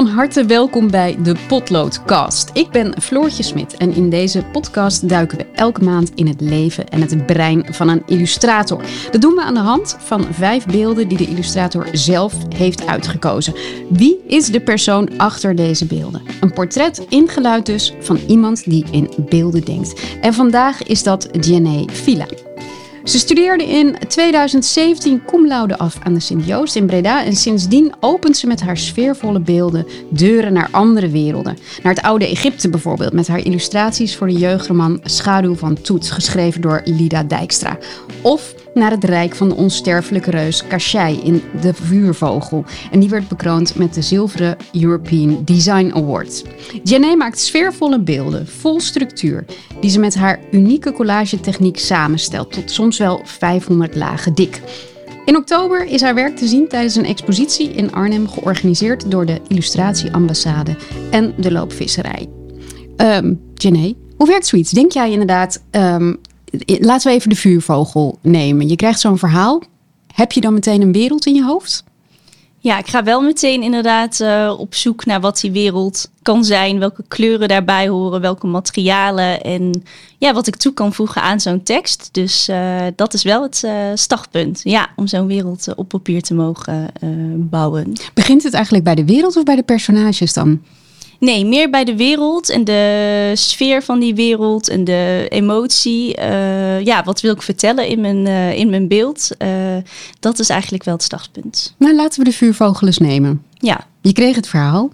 Van harte welkom bij de Potloodcast. Ik ben Floortje Smit en in deze podcast duiken we elke maand in het leven en het brein van een illustrator. Dat doen we aan de hand van vijf beelden die de illustrator zelf heeft uitgekozen. Wie is de persoon achter deze beelden? Een portret ingeluid dus van iemand die in beelden denkt. En vandaag is dat Jenny Villa. Ze studeerde in 2017 cum laude af aan de Sint-Joost in Breda en sindsdien opent ze met haar sfeervolle beelden deuren naar andere werelden. Naar het oude Egypte bijvoorbeeld, met haar illustraties voor de jeugdroman Schaduw van Toet, geschreven door Lida Dijkstra. Of naar het rijk van de onsterfelijke reus Kashai in De Vuurvogel. En die werd bekroond met de zilveren European Design Award. Jenny maakt sfeervolle beelden, vol structuur, die ze met haar unieke collagetechniek samenstelt, tot soms wel 500 lagen dik. In oktober is haar werk te zien tijdens een expositie in Arnhem, georganiseerd door de Illustratieambassade en de Loopvisserij. Um, hoe werkt zoiets? Denk jij inderdaad, um, laten we even de vuurvogel nemen. Je krijgt zo'n verhaal. Heb je dan meteen een wereld in je hoofd? Ja, ik ga wel meteen inderdaad uh, op zoek naar wat die wereld kan zijn, welke kleuren daarbij horen, welke materialen en ja, wat ik toe kan voegen aan zo'n tekst. Dus uh, dat is wel het uh, startpunt, ja, om zo'n wereld op papier te mogen bouwen. Begint het eigenlijk bij de wereld of bij de personages dan? Nee, meer bij de wereld en de sfeer van die wereld en de emotie. Uh, ja, wat wil ik vertellen in mijn, uh, in mijn beeld? Uh, dat is eigenlijk wel het startpunt. Nou, laten we de vuurvogel eens nemen. Ja. Je kreeg het verhaal.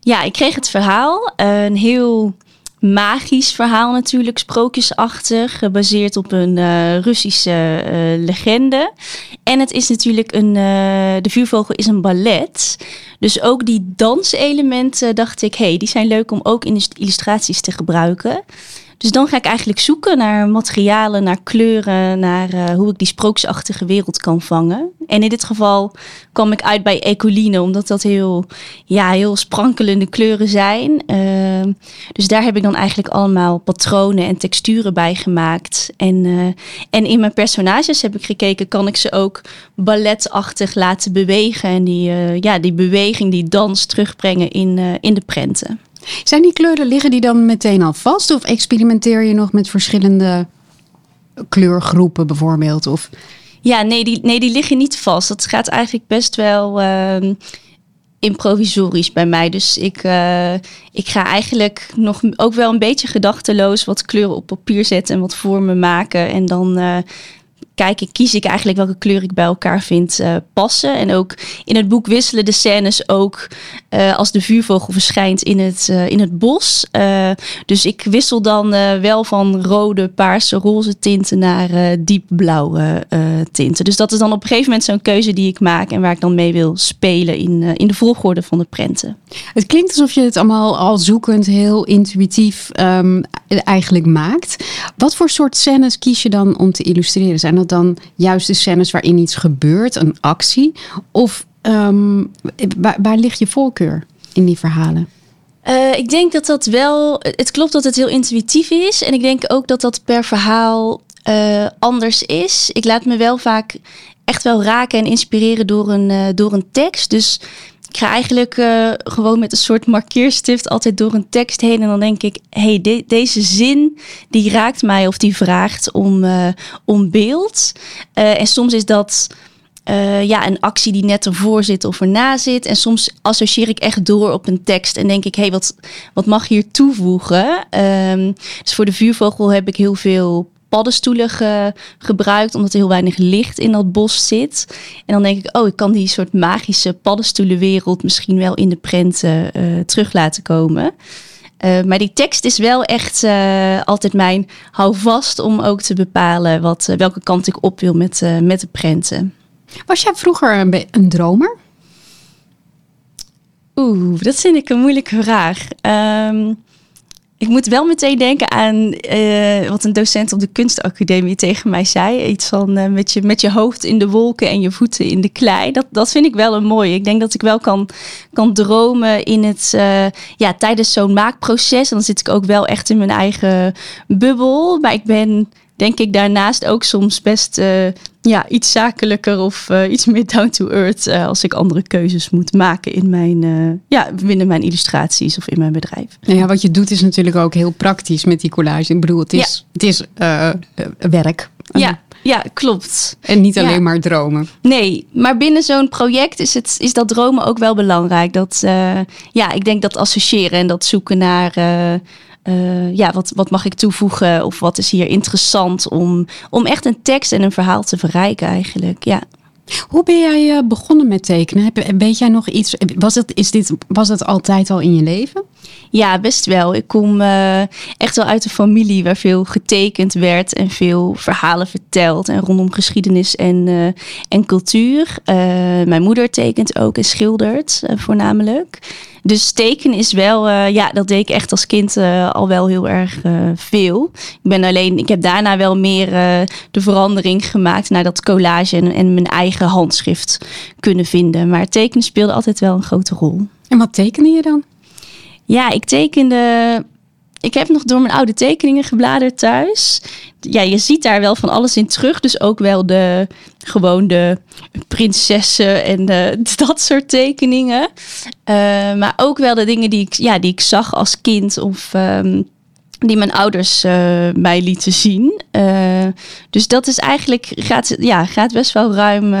Ja, ik kreeg het verhaal. een heel magisch verhaal natuurlijk, sprookjesachtig, gebaseerd op een uh, Russische uh, legende. En het is natuurlijk een, uh, de vuurvogel is een ballet. Dus ook die danselementen dacht ik, hey, die zijn leuk om ook in de illustraties te gebruiken. Dus dan ga ik eigenlijk zoeken naar materialen, naar kleuren, naar uh, hoe ik die sprookjesachtige wereld kan vangen. En in dit geval kwam ik uit bij Ecoline, omdat dat heel, ja, heel sprankelende kleuren zijn. Uh, dus daar heb ik dan eigenlijk allemaal patronen en texturen bij gemaakt. En, uh, en in mijn personages heb ik gekeken, kan ik ze ook balletachtig laten bewegen. En die, ja, die beweging, die dans terugbrengen in, in de prenten. Zijn die kleuren, liggen die dan meteen al vast? Of experimenteer je nog met verschillende kleurgroepen bijvoorbeeld? Of... Ja, nee die, nee, die liggen niet vast. Dat gaat eigenlijk best wel uh, improvisorisch bij mij. Dus ik, uh, ik ga eigenlijk nog ook wel een beetje gedachteloos wat kleuren op papier zetten en wat vormen maken. En dan uh, kijk ik, kies ik eigenlijk welke kleur ik bij elkaar vind uh, passen. En ook in het boek wisselen de scènes ook uh, als de vuurvogel verschijnt in het, uh, in het bos. dus ik wissel dan wel van rode, paarse, roze tinten naar diepblauwe tinten. Dus dat is dan op een gegeven moment zo'n keuze die ik maak en waar ik dan mee wil spelen in, in de volgorde van de prenten. Het klinkt alsof je het allemaal al zoekend, heel intuïtief um, eigenlijk maakt. Wat voor soort scènes kies je dan om te illustreren? Zijn dat dan juist de scènes waarin iets gebeurt, een actie? Of um, waar, waar ligt je voorkeur in die verhalen? Uh, ik denk dat dat wel. Het klopt dat het heel intuïtief is. En ik denk ook dat dat per verhaal uh, anders is. Ik laat me wel vaak echt wel raken en inspireren door een, door een tekst. Dus ik ga eigenlijk uh, gewoon met een soort markeerstift altijd door een tekst heen. En dan denk ik, hey, de, deze zin die raakt mij of die vraagt om, uh, om beeld. Uh, en soms is dat ja, een actie die net ervoor zit of erna zit. En soms associeer ik echt door op een tekst en denk ik, hey, wat, wat mag hier toevoegen? Um, dus voor de vuurvogel heb ik heel veel paddenstoelen ge, gebruikt, omdat er heel weinig licht in dat bos zit. En dan denk ik, oh, ik kan die soort magische paddenstoelenwereld misschien wel in de prenten uh, terug laten komen. Uh, maar die tekst is wel echt uh, altijd mijn houvast om ook te bepalen wat, welke kant ik op wil met, met de prenten. Was jij vroeger een, een dromer? Oeh, dat vind ik een moeilijke vraag. Um, Ik moet wel meteen denken aan eh, wat een docent op de kunstacademie tegen mij zei. Iets van eh, met, je, met je hoofd in de wolken en je voeten in de klei. Dat, dat vind ik wel een mooie. Ik denk dat ik wel kan, kan dromen in het, uh, ja, tijdens zo'n maakproces. En dan zit ik ook wel echt in mijn eigen bubbel. Maar ik ben denk ik daarnaast ook soms best uh, ja, iets zakelijker of uh, iets meer down to earth uh, als ik andere keuzes moet maken in mijn, ja, binnen mijn illustraties of in mijn bedrijf. Nou ja, wat je doet is natuurlijk ook heel praktisch met die collage. Ik bedoel, het is, ja. het is werk. Ja. Ja, klopt. En niet alleen ja. maar dromen. Nee, maar binnen zo'n project is, het, is dat dromen ook wel belangrijk. Dat, ja, ik denk dat associëren en dat zoeken naar uh, ja, wat, wat mag ik toevoegen of wat is hier interessant om, om echt een tekst en een verhaal te verrijken eigenlijk. Ja. Hoe ben jij uh, begonnen met tekenen? Heb, weet jij nog iets? Was het, is dit, was het altijd al in je leven? Ja, best wel. Ik kom uh, echt wel uit een familie waar veel getekend werd en veel verhalen verteld. En rondom geschiedenis en, uh, en cultuur. mijn moeder tekent ook en schildert voornamelijk. Dus tekenen is wel, uh, ja, dat deed ik echt als kind uh, al wel heel erg uh, veel. Ik ben alleen, ik heb daarna wel meer de verandering gemaakt naar dat collage en, en, mijn eigen handschrift kunnen vinden. Maar tekenen speelde altijd wel een grote rol. En wat tekende je dan? Ja, ik tekende ik heb nog door mijn oude tekeningen gebladerd thuis. Ja, je ziet daar wel van alles in terug. Dus ook wel de gewoon de prinsessen en dat soort tekeningen. Uh, maar ook wel de dingen die ik, ja, die ik zag als kind of um, die mijn ouders uh, mij lieten zien. Uh, dus dat is eigenlijk, gaat, ja, gaat best wel ruim,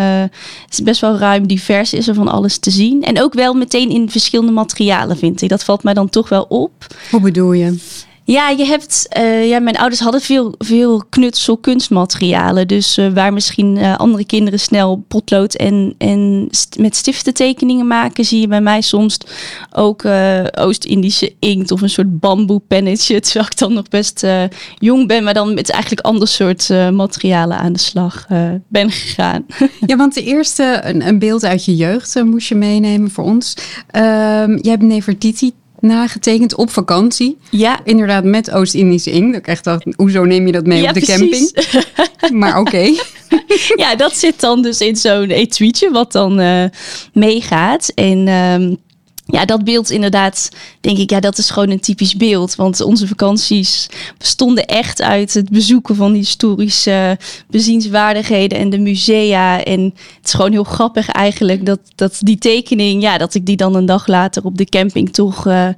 is best wel ruim divers, is er van alles te zien. En ook wel meteen in verschillende materialen, vind ik. Dat valt mij dan toch wel op. Hoe bedoel je? Ja, je hebt, uh, ja, mijn ouders hadden veel, veel knutsel kunstmaterialen. Dus uh, waar misschien uh, andere kinderen snel potlood en, en met stiften tekeningen maken, zie je bij mij soms ook Oost-Indische inkt of een soort bamboepennetje. Terwijl ik dan nog best jong ben, maar dan met eigenlijk ander soort materialen aan de slag ben gegaan. ja, want de eerste, een, een beeld uit je jeugd moest je meenemen voor ons. Ehm, jij hebt Nefertiti nagetekend op vakantie. Ja. Inderdaad, met Oost-Indische inkt. Ik echt dacht, hoezo neem je dat mee ja, op de precies. camping? maar oké. Okay. ja, dat zit dan dus in zo'n etuietje wat dan uh, meegaat. En... Um, ja, dat beeld inderdaad, denk ik, ja, dat is gewoon een typisch beeld. Want onze vakanties bestonden echt uit het bezoeken van historische bezienswaardigheden en de musea. En het is gewoon heel grappig eigenlijk dat, dat die tekening, ja, dat ik die dan een dag later op de camping toch uh,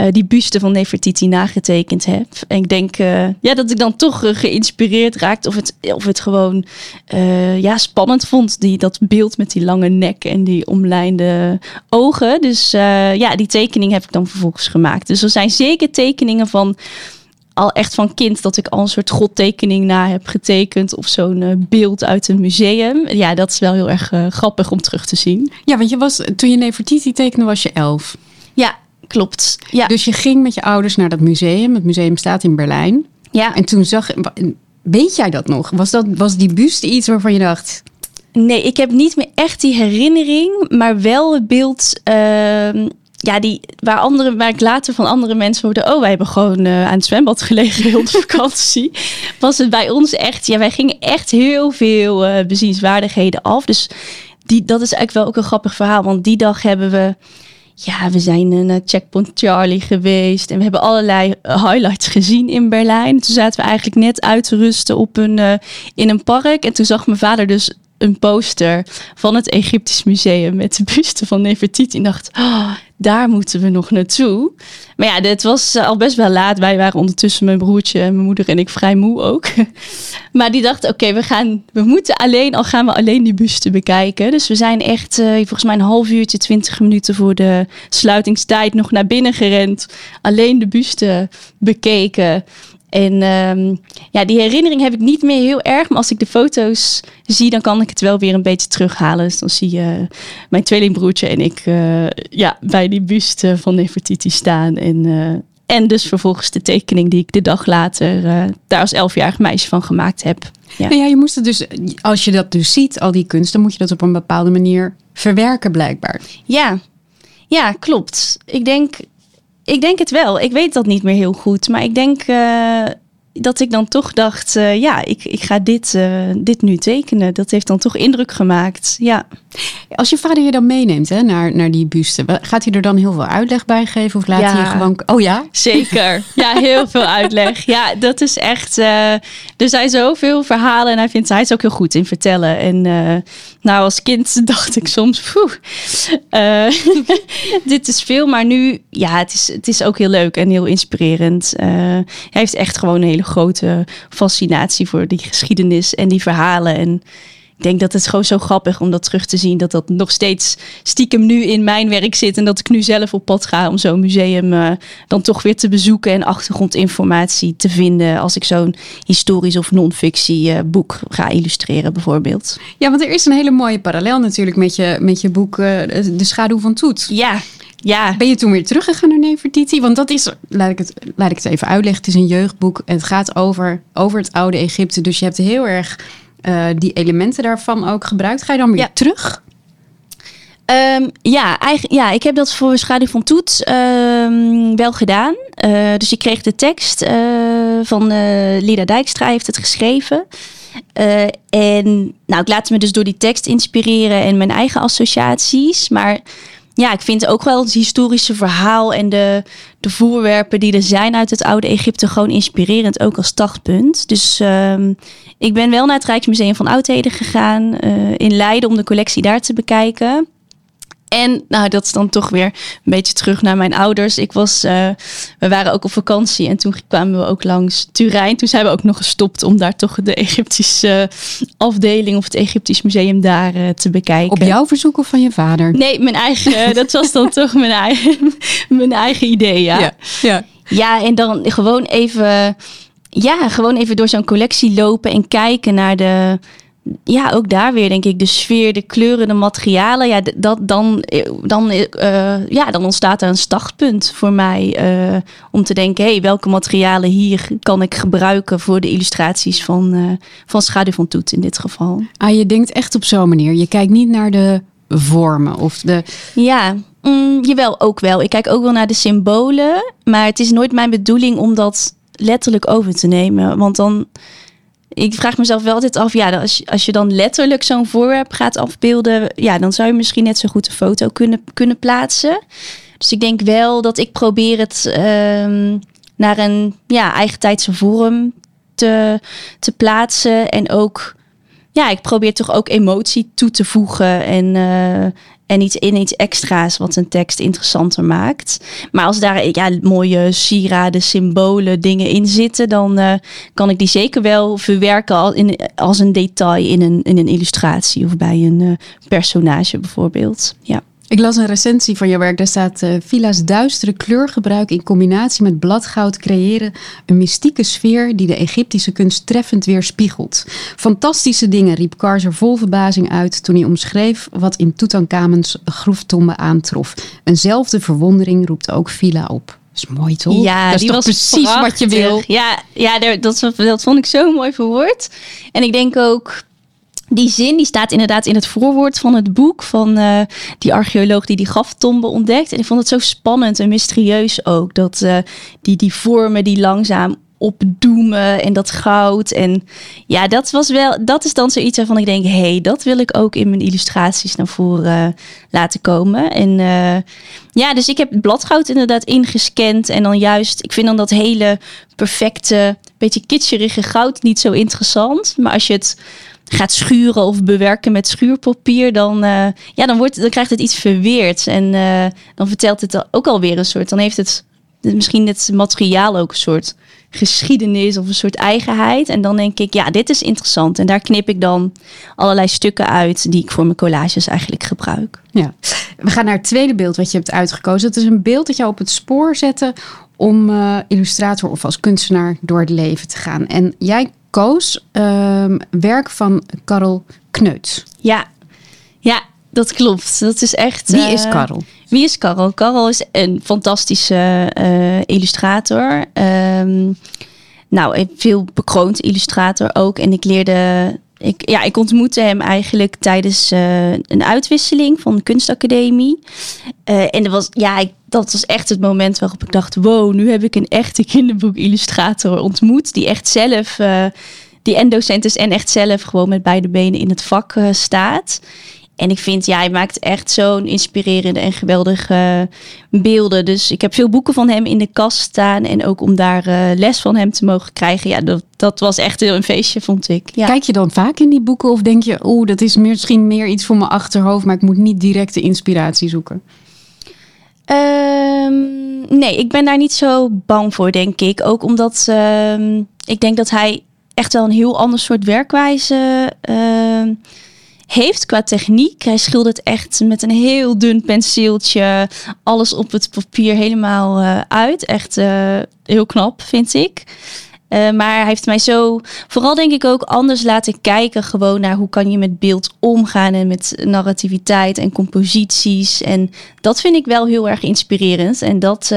uh, die buste van Nefertiti nagetekend heb. En ik denk uh, ja, dat ik dan toch uh, geïnspireerd raakte of het, of het gewoon ja, spannend vond. Die, dat beeld met die lange nek en die omlijnde ogen. Dus ja, die tekening heb ik dan vervolgens gemaakt. Dus er zijn zeker tekeningen van al echt van kind dat ik al een soort godtekening na heb getekend of zo'n uh, beeld uit een museum. Ja, dat is wel heel erg uh, grappig om terug te zien. Ja, want je was toen je Nefertiti tekende was je elf. Ja, klopt. Ja. Dus je ging met je ouders naar dat museum. Het museum staat in Berlijn. Ja. En toen zag weet jij dat nog? Was, dat, was die buste iets waarvan je dacht... Nee, ik heb niet meer echt die herinnering, maar wel het beeld... Uh, ja, die, waar, andere, waar ik later van andere mensen hoorde... oh, wij hebben gewoon uh, aan het zwembad gelegen heel de vakantie. Was het bij ons echt... Ja, wij gingen echt heel veel uh, bezienswaardigheden af. Dus die, dat is eigenlijk wel ook een grappig verhaal. Want die dag hebben we... Ja, we zijn naar Checkpoint Charlie geweest en we hebben allerlei highlights gezien in Berlijn. Toen zaten we eigenlijk net uit te rusten op een, uh, in een park en toen zag mijn vader dus een poster van het Egyptisch Museum met de buste van Nefertiti. En dacht, oh, daar moeten we nog naartoe. Maar ja, het was al best wel laat. Wij waren ondertussen mijn broertje en mijn moeder en ik vrij moe ook. maar die dacht, oké, we gaan, we moeten alleen, al gaan we alleen die buste bekijken. Dus we zijn echt, uh, volgens mij een half uurtje, twintig minuten voor de sluitingstijd nog naar binnen gerend. Alleen de buste bekeken. En um, ja, die herinnering heb ik niet meer heel erg. Maar als ik de foto's zie, dan kan ik het wel weer een beetje terughalen. Dus dan zie je mijn tweelingbroertje en ik uh, ja, bij die buste van Nefertiti staan. En, uh, en dus vervolgens de tekening die ik de dag later uh, daar als elfjarig meisje van gemaakt heb. Ja. Nou ja, je moest het dus, als je dat dus ziet, al die kunsten, moet je dat op een bepaalde manier verwerken blijkbaar. Ja, ja klopt. Ik denk ik denk het wel. Ik weet dat niet meer heel goed. Maar ik denk uh, dat ik dan toch dacht, uh, ja, ik, ik ga dit, uh, dit nu tekenen. Dat heeft dan toch indruk gemaakt. Ja. Als je vader je dan meeneemt hè, naar, naar die buste, gaat hij er dan heel veel uitleg bij geven? Of laat ja, hij je gewoon. Oh ja? Zeker. Ja, heel veel uitleg. Ja, dat is echt. Uh, er zijn zoveel verhalen en hij vindt hij is ook heel goed in vertellen. En nou, als kind dacht ik soms, dit is veel. Maar nu, ja, het is, het is ook heel leuk en heel inspirerend. hij heeft echt gewoon een hele grote fascinatie voor die geschiedenis en die verhalen. En ik denk dat het gewoon zo grappig om dat terug te zien. Dat dat nog steeds stiekem nu in mijn werk zit. En dat ik nu zelf op pad ga om zo'n museum uh, dan toch weer te bezoeken. En achtergrondinformatie te vinden. Als ik zo'n historisch of non-fictie uh, boek ga illustreren bijvoorbeeld. Ja, want er is een hele mooie parallel natuurlijk met je, met je boek uh, De Schaduw van Toet. Ja, ja. Ben je toen weer teruggegaan naar Nefertiti? Want dat is, laat ik, het, laat ik het even uitleggen. Het is een jeugdboek. Het gaat over, over het oude Egypte. Dus je hebt heel erg uh, die elementen daarvan ook gebruikt. Ga je dan weer ja. terug? Um, ja, eigen, ja, ik heb dat voor Schaduw van Toet um, wel gedaan. Uh, dus ik kreeg de tekst uh, van Lida Dijkstra, heeft het geschreven. en nou, ik laat me dus door die tekst inspireren en mijn eigen associaties. Maar ja, ik vind ook wel het historische verhaal en de, de voorwerpen die er zijn uit het oude Egypte gewoon inspirerend, ook als startpunt. Dus um, ik ben wel naar het Rijksmuseum van Oudheden gegaan uh, in Leiden om de collectie daar te bekijken. En nou, dat is dan toch weer een beetje terug naar mijn ouders. Ik was, uh, we waren ook op vakantie en toen kwamen we ook langs Turijn. Toen zijn we ook nog gestopt om daar toch de Egyptische afdeling of het Egyptisch museum daar uh, te bekijken. Op jouw verzoek of van je vader? Nee, mijn eigen. dat was dan toch mijn eigen, mijn eigen idee, ja. ja. Ja, ja, en dan gewoon even, ja, gewoon even door zo'n collectie lopen en kijken naar de ja, ook daar weer denk ik de sfeer, de kleuren, de materialen. Ja, dat, dan, dan, uh, ja, dan ontstaat er een startpunt voor mij uh, om te denken: hé, hey, welke materialen hier kan ik gebruiken voor de illustraties van, uh, van Schaduw van Toet in dit geval? Ah, je denkt echt op zo'n manier. Je kijkt niet naar de vormen of de. Ja, mm, jawel, ook wel. Ik kijk ook wel naar de symbolen, maar het is nooit mijn bedoeling om dat letterlijk over te nemen, want dan ik vraag mezelf wel altijd af, ja, als, als je dan letterlijk zo'n voorwerp gaat afbeelden, ja, dan zou je misschien net zo goed een foto kunnen, kunnen plaatsen. Dus ik denk wel dat ik probeer het um, naar een ja, eigen tijdse vorm te, te plaatsen. En ook, ja, ik probeer toch ook emotie toe te voegen en, uh, en iets in iets extra's wat een tekst interessanter maakt. Maar als daar ja, mooie sieraden, symbolen, dingen in zitten, dan uh, kan ik die zeker wel verwerken als, in, als een detail in een, in een illustratie of bij een uh, personage bijvoorbeeld. Ja. Ik las een recensie van je werk. Daar staat: uh, Villa's duistere kleurgebruik in combinatie met bladgoud creëren een mystieke sfeer die de Egyptische kunst treffend weerspiegelt. Fantastische dingen, riep Karzer vol verbazing uit toen hij omschreef wat in Tutankhamens groeftombe aantrof. Eenzelfde verwondering roept ook Villa op. Dat is mooi toch? Ja, dat is toch precies prachtig. wat je wil. Ja, ja dat, dat vond ik zo mooi verwoord. En ik denk ook die zin die staat inderdaad in het voorwoord van het boek van uh, die archeoloog die die graftombe ontdekt. En ik vond het zo spannend en mysterieus ook. Dat uh, die, die vormen die langzaam opdoemen en dat goud. En ja, dat was wel, dat is dan zoiets waarvan ik denk, hé, hey, dat wil ik ook in mijn illustraties naar voren uh, laten komen. En ja, dus ik heb bladgoud inderdaad ingescand. En dan juist, ik vind dan dat hele perfecte, beetje kitscherige goud niet zo interessant. Maar als je het gaat schuren of bewerken met schuurpapier, dan, uh, ja, dan, wordt, dan krijgt het iets verweerd. En uh, dan vertelt het ook alweer een soort. Dan heeft het misschien het materiaal ook een soort geschiedenis of een soort eigenheid. En dan denk ik, ja, dit is interessant. En daar knip ik dan allerlei stukken uit die ik voor mijn collages eigenlijk gebruik. Ja. We gaan naar het tweede beeld wat je hebt uitgekozen. Het is een beeld dat jou op het spoor zette om uh, illustrator of als kunstenaar door het leven te gaan. En jij koos um, werk van Karel Kneut. Ja, ja, dat klopt. Dat is echt. Wie is Karel? Uh, wie is Karel? Karel is een fantastische uh, illustrator. Um, nou, veel bekroond illustrator ook. En ik leerde ik, ja, ik ontmoette hem eigenlijk tijdens uh, een uitwisseling van de kunstacademie. Uh, en dat was, ja, ik, dat was echt het moment waarop ik dacht: wow, nu heb ik een echte kinderboekillustrator ontmoet. Die echt zelf, uh, die en docent is en echt zelf gewoon met beide benen in het vak staat. En ik vind, ja, hij maakt echt zo'n inspirerende en geweldige beelden. Dus ik heb veel boeken van hem in de kast staan. En ook om daar uh, les van hem te mogen krijgen. Ja, dat, dat was echt heel een feestje, vond ik. Ja. Kijk je dan vaak in die boeken of denk je, oeh, dat is misschien meer iets voor mijn achterhoofd, maar ik moet niet direct de inspiratie zoeken? Um, nee, ik ben daar niet zo bang voor, denk ik. Ook omdat um, ik denk dat hij echt wel een heel ander soort werkwijze uh, heeft qua techniek. Hij schildert echt met een heel dun penseeltje alles op het papier helemaal uh, uit. Echt uh, heel knap, vind ik. Uh, maar hij heeft mij zo, vooral denk ik ook anders laten kijken gewoon naar hoe kan je met beeld omgaan en met narrativiteit en composities. En dat vind ik wel heel erg inspirerend. En dat,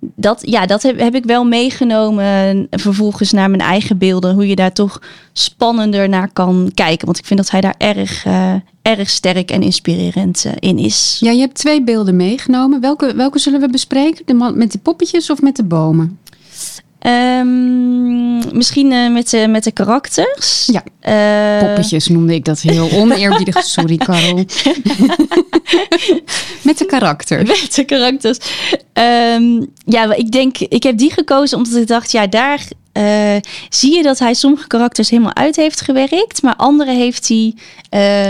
dat, ja, dat heb, ik wel meegenomen vervolgens naar mijn eigen beelden. Hoe je daar toch spannender naar kan kijken. Want ik vind dat hij daar erg, uh, erg sterk en inspirerend uh, in is. Ja, je hebt twee beelden meegenomen. Welke, welke zullen we bespreken? De man met de poppetjes of met de bomen? Um, misschien uh, met, de, met de karakters. Ja, uh, poppetjes noemde ik dat heel oneerbiedig. Sorry, Karel. met de karakters. Met de karakters. Um, ja, ik denk, ik heb die gekozen omdat ik dacht, ja, daar uh, zie je dat hij sommige karakters helemaal uit heeft gewerkt. Maar andere heeft hij.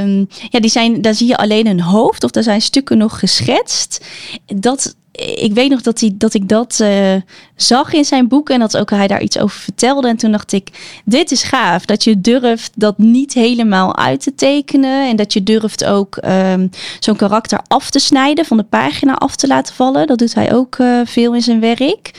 Um, ja, die zijn, daar zie je alleen een hoofd of daar zijn stukken nog geschetst. Dat, ik weet nog dat, hij, dat ik dat uh, zag in zijn boek en dat ook hij daar iets over vertelde. En toen dacht ik, dit is gaaf. Dat je durft dat niet helemaal uit te tekenen. En dat je durft ook um, zo'n karakter af te snijden, van de pagina af te laten vallen. Dat doet hij ook uh, veel in zijn werk.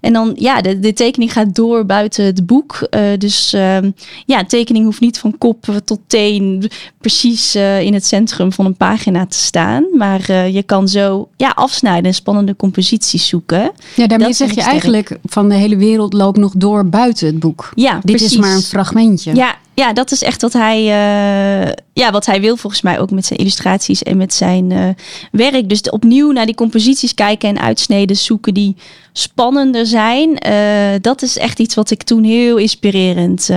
En dan, ja, de, de tekening gaat door buiten het boek. Uh, dus uh, ja, tekening hoeft niet van kop tot teen precies uh, in het centrum van een pagina te staan. Maar uh, je kan zo ja, afsnijden en spannende composities zoeken. Ja, daarmee zeg je eigenlijk van de hele wereld loopt nog door buiten het boek. Ja, Dit precies. is maar een fragmentje. Ja, ja, dat is echt wat hij, uh, ja, wat hij wil volgens mij ook met zijn illustraties en met zijn uh, werk. Dus opnieuw naar die composities kijken en uitsneden zoeken die spannender zijn. Uh, dat is echt iets wat ik toen heel inspirerend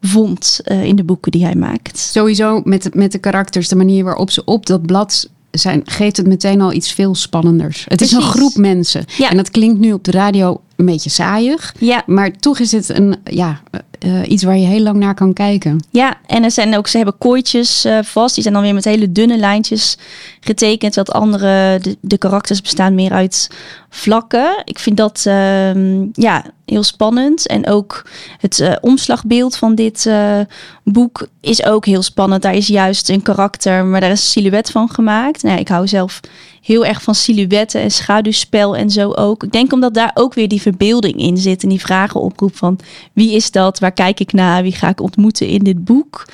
vond in de boeken die hij maakt. Sowieso met, met de karakters, de manier waarop ze op dat blad zijn, geeft het meteen al iets veel spannenders. Het Precies. is een groep mensen. Ja. En dat klinkt nu op de radio een beetje saaiig. Ja. Maar toch is het een, ja, uh, iets waar je heel lang naar kan kijken. Ja, en er zijn ook, ze hebben kooitjes uh, vast. Die zijn dan weer met hele dunne lijntjes getekend. Wat andere, de, de karakters bestaan meer uit vlakken. Ik vind dat uh, ja, heel spannend. En ook het uh, omslagbeeld van dit boek is ook heel spannend. Daar is juist een karakter, maar daar is een silhouet van gemaakt. Nou, ik hou zelf heel erg van silhouetten en schaduwspel en zo ook. Ik denk omdat daar ook weer die verbeelding in zit en die vragen oproep van wie is dat, waar kijk ik naar, wie ga ik ontmoeten in dit boek.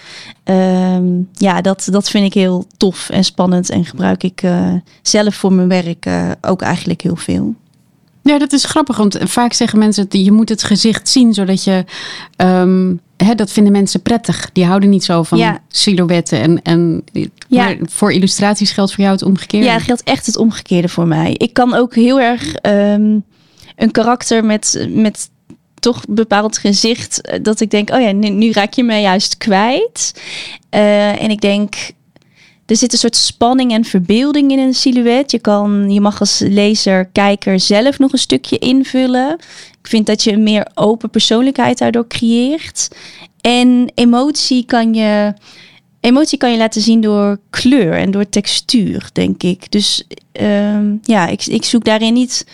Um, ja, dat, dat vind ik heel tof en spannend en gebruik ik uh, zelf voor mijn werk uh, ook eigenlijk heel veel. Ja, dat is grappig, want vaak zeggen mensen dat je moet het gezicht zien zodat je um, Hè, dat vinden mensen prettig. Die houden niet zo van ja. silhouetten. En, en, Ja. Voor illustraties geldt voor jou het omgekeerde. Ja, geldt echt het omgekeerde voor mij. Ik kan ook heel erg um, een karakter met, met toch bepaald gezicht. eh, Dat ik denk, oh ja, nu, nu raak je mij juist kwijt. Uh, en ik denk, er zit een soort spanning en verbeelding in een silhouet. Je, kan, je mag als lezer, kijker zelf nog een stukje invullen. Vind dat je een meer open persoonlijkheid daardoor creëert. En emotie kan je, emotie kan je laten zien door kleur en door textuur, denk ik. Dus um, ja, ik, ik zoek daarin niet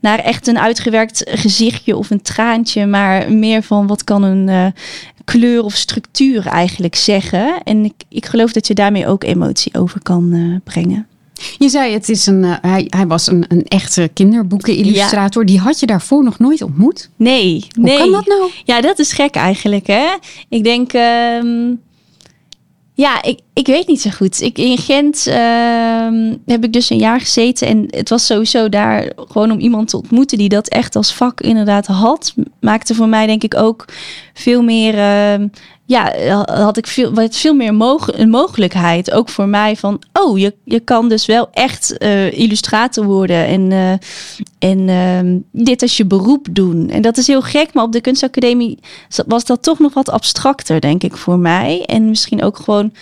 naar echt een uitgewerkt gezichtje of een traantje, maar meer van wat kan een uh, kleur of structuur eigenlijk zeggen. En ik, ik geloof dat je daarmee ook emotie over kan uh, brengen. Je zei, het is een, uh, hij, hij was een, een echte kinderboekenillustrator. Ja. Die had je daarvoor nog nooit ontmoet? Nee. Hoe nee. kan dat nou? Ja, dat is gek eigenlijk. Hè? Ik denk, um, ja, ik, Ik weet niet zo goed. Ik, in Gent ehm, heb ik dus een jaar gezeten. En het was sowieso daar gewoon om iemand te ontmoeten die dat echt als vak inderdaad had. Maakte voor mij denk ik ook veel meer ehm, ja, had ik veel, wat veel meer mog een mogelijkheid. Ook voor mij van, oh, je, je kan dus wel echt uh, illustrator worden en, uh, en uh, dit als je beroep doen. En dat is heel gek, maar op de kunstacademie was dat toch nog wat abstracter, denk ik, voor mij. En misschien ook gewoon,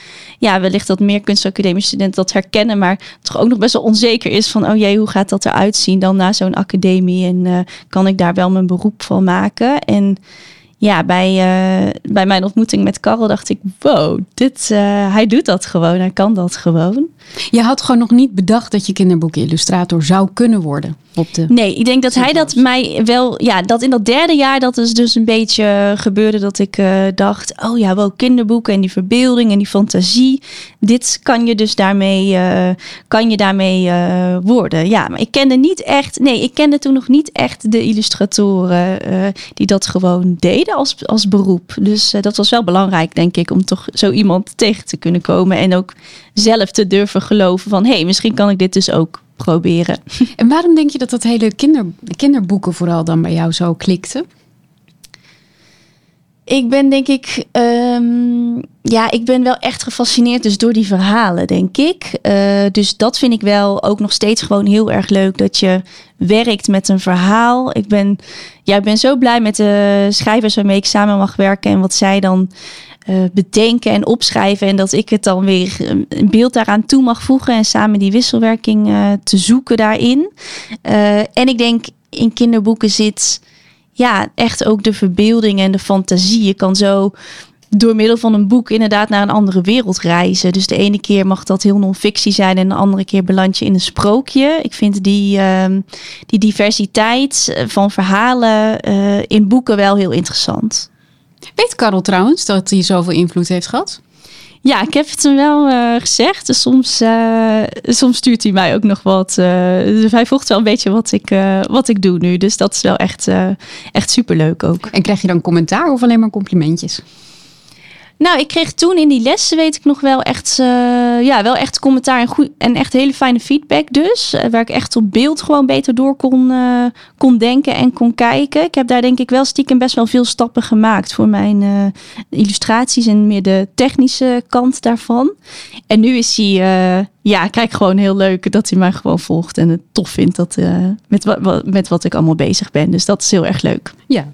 ja, wellicht dat meer kunstacademie studenten dat herkennen, maar toch ook nog best wel onzeker is van, oh jee, hoe gaat dat eruit zien dan na zo'n academie? En uh, kan ik daar wel mijn beroep van maken? En ja, bij, uh, bij mijn ontmoeting met Karel dacht ik, wow, dit, uh, hij doet dat gewoon, hij kan dat gewoon. Je had gewoon nog niet bedacht dat je kinderboekillustrator zou kunnen worden op de. Nee, ik denk dat hij dat mij wel, ja, dat in dat derde jaar dat is dus een beetje gebeurde dat ik uh, dacht, oh ja, wel kinderboeken en die verbeelding en die fantasie, dit kan je dus daarmee, kan je daarmee worden. Ja, maar ik kende niet echt, nee, ik kende toen nog niet echt de illustratoren die dat gewoon deden als, als beroep. Dus dat was wel belangrijk, denk ik, om toch zo iemand tegen te kunnen komen en ook zelf te durven geloven van hé, hey, misschien kan ik dit dus ook proberen. En waarom denk je dat dat hele kinder, kinderboeken vooral dan bij jou zo klikte? Ik ben denk ik, um, ja, ik ben wel echt gefascineerd dus door die verhalen, denk ik. Uh, dus dat vind ik wel ook nog steeds gewoon heel erg leuk dat je werkt met een verhaal. Ik ben, ja, ik ben zo blij met de schrijvers waarmee ik samen mag werken en wat zij dan uh, bedenken en opschrijven. En dat ik het dan weer een beeld daaraan toe mag voegen en samen die wisselwerking uh, te zoeken daarin. En ik denk in kinderboeken zit ja, echt ook de verbeelding en de fantasie. Je kan zo door middel van een boek inderdaad naar een andere wereld reizen. Dus de ene keer mag dat heel non-fictie zijn en de andere keer beland je in een sprookje. Ik vind die, uh, die diversiteit van verhalen uh, in boeken wel heel interessant. Weet Karel trouwens dat hij zoveel invloed heeft gehad? Ja, ik heb het hem wel uh, gezegd. Dus soms, uh, soms stuurt hij mij ook nog wat. Uh, dus hij volgt wel een beetje wat ik, wat ik doe nu. Dus dat is wel echt, echt superleuk ook. En krijg je dan commentaar of alleen maar complimentjes? Nou, ik kreeg toen in die lessen, weet ik nog wel echt, uh, ja, wel echt commentaar en, goed, en echt hele fijne feedback dus. Uh, waar ik echt op beeld gewoon beter door kon, uh, kon denken en kon kijken. Ik heb daar denk ik wel stiekem best wel veel stappen gemaakt voor mijn illustraties en meer de technische kant daarvan. En nu is hij, ja, kijk gewoon heel leuk dat hij mij gewoon volgt en het tof vindt dat, met, wat, met wat ik allemaal bezig ben. Dus dat is heel erg leuk. Ja,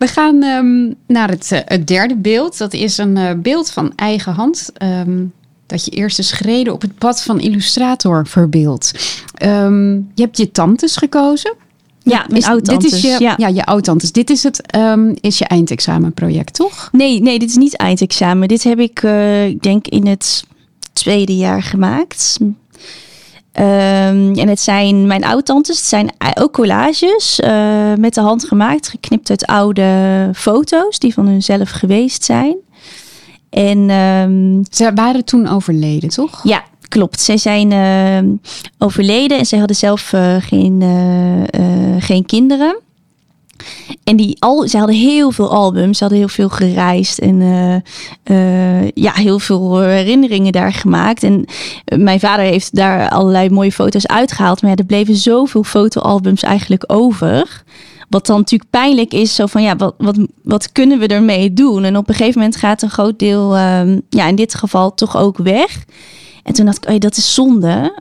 we gaan um, naar het, uh, het, derde beeld. Dat is een uh, beeld van eigen hand. Um, dat je eerste schreden op het pad van illustrator verbeeldt. Um, je hebt je tantes gekozen. Ja, mijn oud-tantes. Dit is je, ja. ja je oud-tantes. Dit is, het, is je eindexamenproject, toch? Nee, nee, dit is niet eindexamen. Dit heb ik, uh, ik denk, in het tweede jaar gemaakt. Um, en het zijn mijn oud-tantes, het zijn ook collages uh, met de hand gemaakt, geknipt uit oude foto's die van hunzelf geweest zijn. En um, ze waren toen overleden, toch? Ja, klopt. Zij zijn uh, overleden en zij hadden zelf uh, geen, geen kinderen. En die al, ze hadden heel veel albums, ze hadden heel veel gereisd en uh, uh, ja, heel veel herinneringen daar gemaakt. En mijn vader heeft daar allerlei mooie foto's uitgehaald, maar ja, er bleven zoveel fotoalbums eigenlijk over. Wat dan natuurlijk pijnlijk is, zo van ja, wat, wat, wat kunnen we ermee doen? En op een gegeven moment gaat een groot deel, um, ja, in dit geval toch ook weg. En toen dacht ik, oh ja, dat is zonde.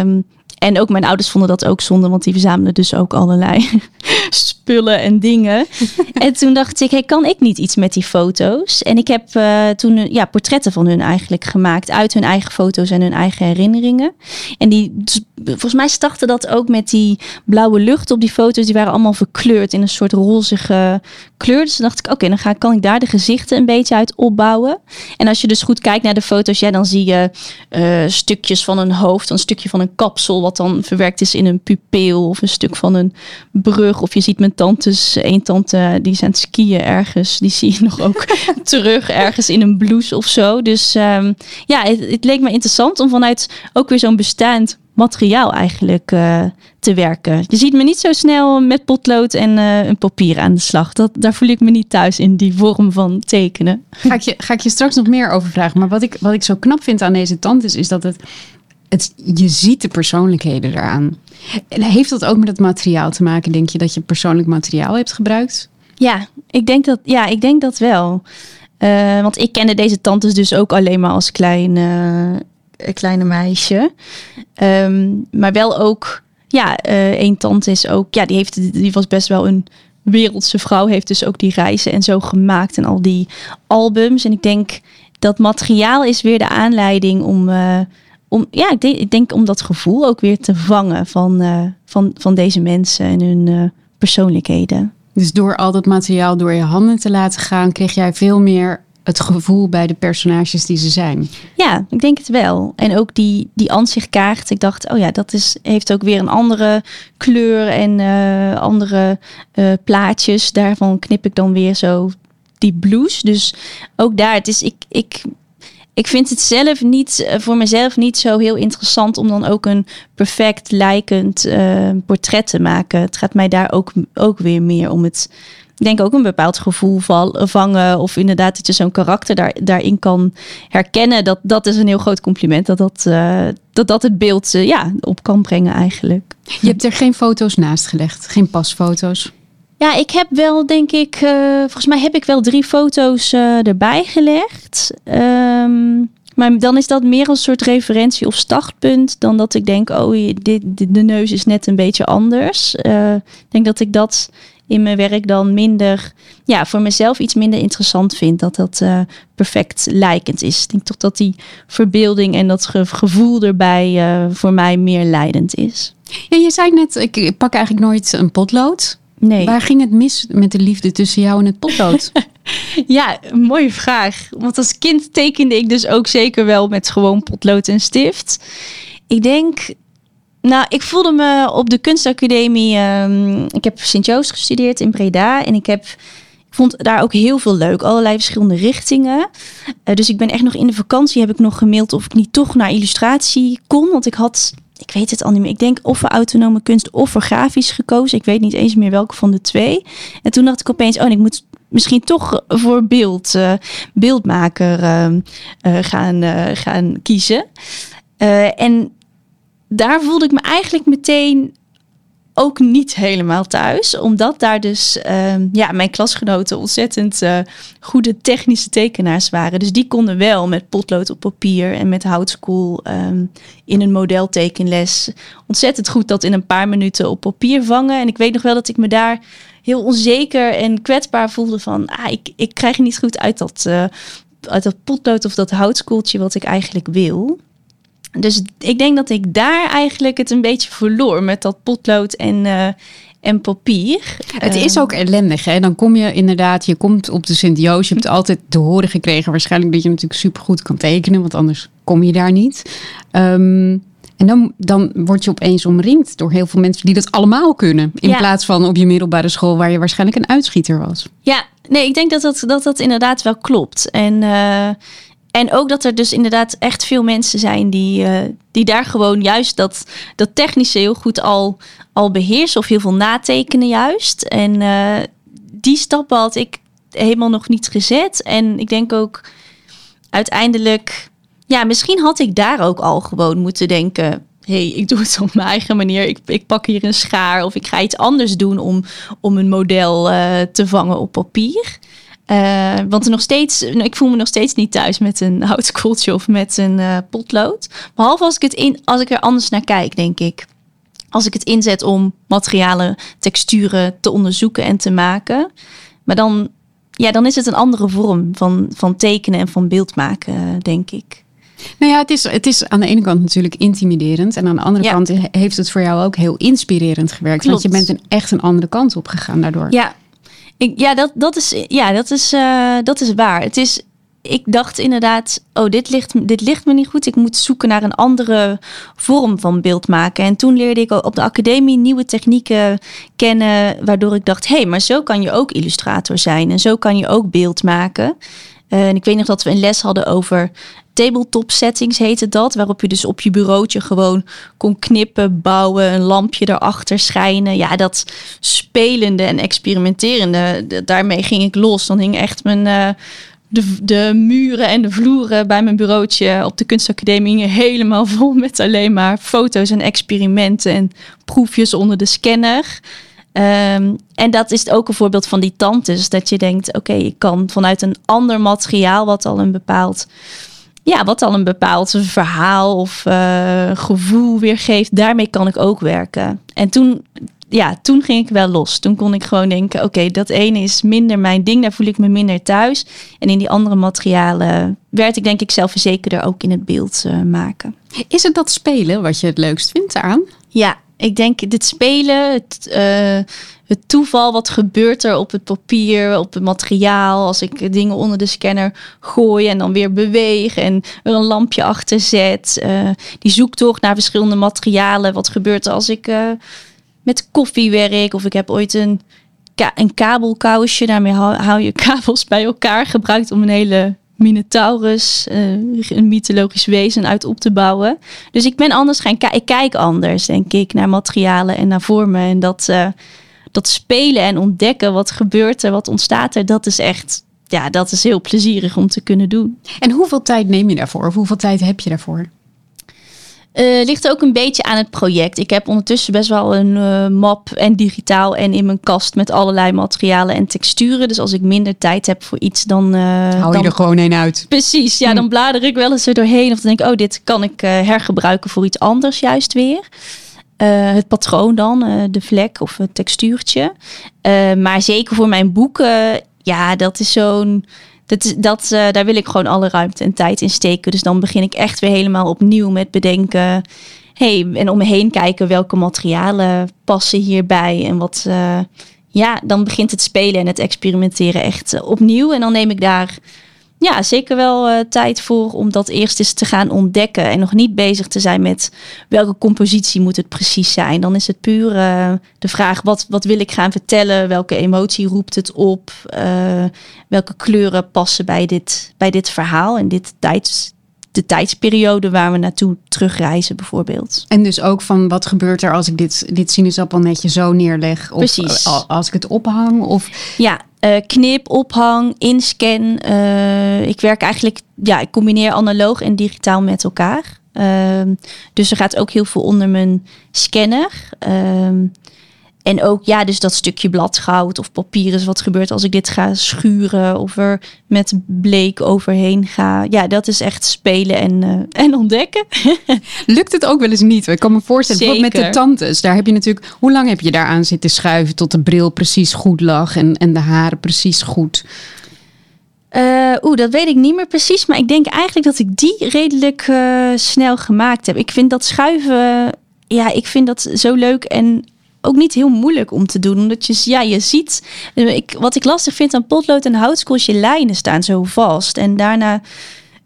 Um, en ook mijn ouders vonden dat ook zonde, want die verzamelen dus ook allerlei spullen en dingen. en toen dacht ik, hey, kan ik niet iets met die foto's? En ik heb uh, toen ja, portretten van hun eigenlijk gemaakt uit hun eigen foto's en hun eigen herinneringen. En die, dus, volgens mij startte dat ook met die blauwe lucht op die foto's. Die waren allemaal verkleurd in een soort rozige kleur. Dus dan dacht ik, oké, dan ga, kan ik daar de gezichten een beetje uit opbouwen. En als je dus goed kijkt naar de foto's, ja, dan zie je uh, stukjes van een hoofd, een stukje van een kapsel dan verwerkt is in een pupil of een stuk van een brug. Of je ziet mijn tantes, één tante die is aan het skiën ergens, die zie je nog ook terug ergens in een blouse of zo. Dus um, ja, het, leek me interessant om vanuit ook weer zo'n bestaand materiaal eigenlijk uh, te werken. Je ziet me niet zo snel met potlood en uh, een papier aan de slag. Dat, daar voel ik me niet thuis in die vorm van tekenen. Ga ik je, ga ik je straks nog meer over vragen. Maar wat ik, wat ik zo knap vind aan deze tand is, is dat het, het, je ziet de persoonlijkheden eraan. En heeft dat ook met het materiaal te maken, denk je, dat je persoonlijk materiaal hebt gebruikt? Ja, ik denk dat, ja, ik denk dat wel. Uh, want ik kende deze tantes dus ook alleen maar als klein, uh, kleine meisje. Um, maar wel ook, ja, uh, één tante is ook, ja, die, heeft, die was best wel een wereldse vrouw. Heeft dus ook die reizen en zo gemaakt en al die albums. En ik denk dat materiaal is weer de aanleiding om, om ja, ik denk, ik denk om dat gevoel ook weer te vangen van, van, van deze mensen en hun persoonlijkheden. Dus door al dat materiaal door je handen te laten gaan, kreeg jij veel meer het gevoel bij de personages die ze zijn. Ja, ik denk het wel. En ook die, die ansichtkaart. Ik dacht, oh ja, dat is, heeft ook weer een andere kleur en uh, andere uh, plaatjes. Daarvan knip ik dan weer zo die blues. Dus ook daar, het is, ik, ik ik vind het zelf niet, eh, voor mezelf niet zo heel interessant om dan ook een perfect lijkend uh, portret te maken. Het gaat mij daar ook, ook weer meer om het, ik denk ook een bepaald gevoel vangen. Of inderdaad dat je zo'n karakter daar, daarin kan herkennen. Dat, dat is een heel groot compliment. Dat dat, uh, dat, dat het beeld ja, op kan brengen eigenlijk. Je hebt er geen foto's naast gelegd, geen pasfoto's? Ja, ik heb wel, denk ik, uh, volgens mij heb ik wel drie foto's uh, erbij gelegd. Um, maar dan is dat meer een soort referentie of startpunt dan dat ik denk, oh, dit, de neus is net een beetje anders. Uh, ik denk dat ik dat in mijn werk dan minder, ja, voor mezelf iets minder interessant vind. Dat dat perfect lijkend is. Ik denk toch dat die verbeelding en dat gevoel erbij voor mij meer leidend is. Ja, je zei net, ik pak eigenlijk nooit een potlood. Nee. Waar ging het mis met de liefde tussen jou en het potlood? ja, mooie vraag. Want als kind tekende ik dus ook zeker wel met gewoon potlood en stift. Ik denk, nou, ik voelde me op de kunstacademie. Um, ik heb Sint-Joost gestudeerd in Breda en ik heb. Ik vond daar ook heel veel leuk. Allerlei verschillende richtingen. Uh, dus ik ben echt nog in de vakantie heb ik nog gemaild of ik niet toch naar illustratie kon. Want ik had ik weet het al niet meer. Ik denk of voor autonome kunst of voor grafisch gekozen. Ik weet niet eens meer welke van de twee. En toen dacht ik opeens, oh, ik moet misschien toch voor beeld, uh, beeldmaker uh, uh, gaan, gaan kiezen. en daar voelde ik me eigenlijk meteen ook niet helemaal thuis. Omdat daar dus uh, ja, mijn klasgenoten ontzettend uh, goede technische tekenaars waren. Dus die konden wel met potlood op papier en met houtskool um, in een modeltekenles ontzettend goed dat in een paar minuten op papier vangen. En ik weet nog wel dat ik me daar heel onzeker en kwetsbaar voelde van, ah, ik, ik krijg niet goed uit dat, uh, uit dat potlood of dat houtskooltje wat ik eigenlijk wil. Dus ik denk dat ik daar eigenlijk het een beetje verloor met dat potlood en, uh, en papier. Het is ook ellendig. Hè? Dan kom je inderdaad, je komt op de Sint-Joost. Je hebt altijd te horen gekregen waarschijnlijk dat je natuurlijk supergoed kan tekenen. Want anders kom je daar niet. Um, en dan, dan word je opeens omringd door heel veel mensen die dat allemaal kunnen. In plaats van op je middelbare school waar je waarschijnlijk een uitschieter was. Ja, nee, ik denk dat dat, dat, dat inderdaad wel klopt. En uh, en ook dat er dus inderdaad echt veel mensen zijn die, uh, die daar gewoon juist dat, dat technische heel goed al, al beheersen. Of heel veel natekenen juist. En uh, die stappen had ik helemaal nog niet gezet. En ik denk ook uiteindelijk... Ja, misschien had ik daar ook al gewoon moeten denken hey, ik doe het op mijn eigen manier. Ik, ik pak hier een schaar of ik ga iets anders doen om, om een model uh, te vangen op papier. Uh, want er nog steeds, nou, ik voel me nog steeds niet thuis met een houtskooltje of met een uh, potlood. Behalve als ik, het in, als ik er anders naar kijk, denk ik. Als ik het inzet om materialen, texturen te onderzoeken en te maken. Maar dan, ja, dan is het een andere vorm van, van tekenen en van beeld maken, denk ik. Nou ja, het is, het is aan de ene kant natuurlijk intimiderend. En aan de andere kant heeft het voor jou ook heel inspirerend gewerkt. Want je bent een, echt een andere kant op gegaan daardoor. Ja, ja, dat, dat is, ja dat, is, uh, dat is waar. Het is, ik dacht inderdaad, oh, dit ligt, dit ligt me niet goed. Ik moet zoeken naar een andere vorm van beeld maken. En toen leerde ik op de academie nieuwe technieken kennen, waardoor ik dacht, hé, hey, maar zo kan je ook illustrator zijn en zo kan je ook beeld maken. Eh, en ik weet nog dat we een les hadden over tabletop settings heette dat. Waarop je dus op je bureautje gewoon kon knippen, bouwen, een lampje erachter schijnen. Ja, dat spelende en experimenterende, daarmee ging ik los. Dan hing echt mijn... Uh, de, de muren en de vloeren bij mijn bureautje op de kunstacademie helemaal vol met alleen maar foto's en experimenten en proefjes onder de scanner. Ehm, en dat is ook een voorbeeld van die tantes. Dat je denkt, oké, ik kan vanuit een ander materiaal, wat al een bepaald, ja, wat al een bepaald verhaal of uh, gevoel weergeeft, daarmee kan ik ook werken. En toen, ja, toen ging ik wel los. Toen kon ik gewoon denken, oké, dat ene is minder mijn ding, daar voel ik me minder thuis. En in die andere materialen werd ik denk ik zelfverzekerder ook in het beeld uh, maken. Is het dat spelen wat je het leukst vindt aan? Ja, ik denk dit spelen, het, uh, het toeval, wat gebeurt er op het papier, op het materiaal. Als ik dingen onder de scanner gooi en dan weer beweeg en er een lampje achter zet. Uh, die zoektocht naar verschillende materialen. Wat gebeurt er als ik uh, met koffie werk of ik heb ooit een, een kabelkousje. Daarmee hou je kabels bij elkaar. Gebruikt om een hele Minotaurus, uh, een mythologisch wezen uit op te bouwen. Dus ik ben anders gaan kijken. Ik kijk anders, denk ik, naar materialen en naar vormen. En dat, uh, dat spelen en ontdekken wat gebeurt er, wat ontstaat er, dat is echt, ja, dat is heel plezierig om te kunnen doen. En hoeveel tijd neem je daarvoor? Of hoeveel tijd heb je daarvoor? Uh, ligt ook een beetje aan het project. Ik heb ondertussen best wel een uh, map en digitaal en in mijn kast met allerlei materialen en texturen. Dus als ik minder tijd heb voor iets, dan. Uh, Hou je dan... er gewoon een uit. Precies, ja, hm. dan blader ik wel eens er doorheen. Of dan denk ik, oh, dit kan ik hergebruiken voor iets anders, juist weer. het patroon dan, de vlek of het textuurtje. maar zeker voor mijn boeken, ja, dat is zo'n dat, dat, uh, daar wil ik gewoon alle ruimte en tijd in steken. Dus dan begin ik echt weer helemaal opnieuw met bedenken. Hey, en om me heen kijken welke materialen passen hierbij. En wat, uh, ja, dan begint het spelen en het experimenteren echt uh, opnieuw. En dan neem ik daar ja, zeker wel uh, tijd voor om dat eerst eens te gaan ontdekken. En nog niet bezig te zijn met welke compositie moet het precies zijn. Dan is het puur uh, de vraag, wat, wat wil ik gaan vertellen? Welke emotie roept het op? Uh, welke kleuren passen bij dit, bij dit verhaal en dit tijds, de tijdsperiode waar we naartoe terugreizen bijvoorbeeld. En dus ook van wat gebeurt er als ik dit, dit sinaasappelnetje zo neerleg? Of Precies. als ik het ophang? Of... Ja, uh, knip, ophang, inscan. Uh, ik werk eigenlijk, ja, ik combineer analoog en digitaal met elkaar. Uh, dus er gaat ook heel veel onder mijn scanner. En ook, ja, dus dat stukje bladgoud of papier is wat gebeurt als ik dit ga schuren of er met bleek overheen ga. Ja, dat is echt spelen en, uh, en ontdekken. Lukt het ook wel eens niet? Ik kan me voorstellen, Zeker. met de tantes, daar heb je natuurlijk, hoe lang heb je daaraan zitten schuiven tot de bril precies goed lag en, en de haren precies goed? Uh, Oeh, dat weet ik niet meer precies. Maar ik denk eigenlijk dat ik die redelijk uh, snel gemaakt heb. Ik vind dat schuiven, ja, ik vind dat zo leuk. En ook niet heel moeilijk om te doen. Omdat je, ja, je ziet, ik, wat ik lastig vind aan potlood en houtskool je lijnen staan zo vast. En daarna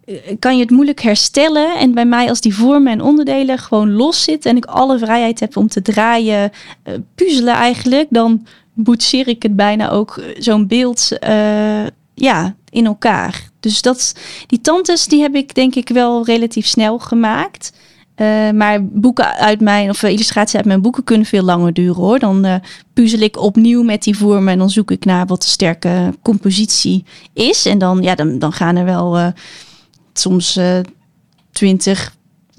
eh, kan je het moeilijk herstellen. En bij mij als die vormen en onderdelen gewoon los zitten en ik alle vrijheid heb om te draaien, uh, puzzelen eigenlijk, dan boetseer ik het bijna ook eh, zo'n beeld ja, in elkaar. Dus dat, die tantes die heb ik denk ik wel relatief snel gemaakt. Uh, maar boeken uit mijn, of illustraties uit mijn boeken kunnen veel langer duren hoor. Dan uh, puzzel ik opnieuw met die vormen en dan zoek ik naar wat de sterke compositie is. En dan, ja, dan, dan gaan er wel uh, soms twintig,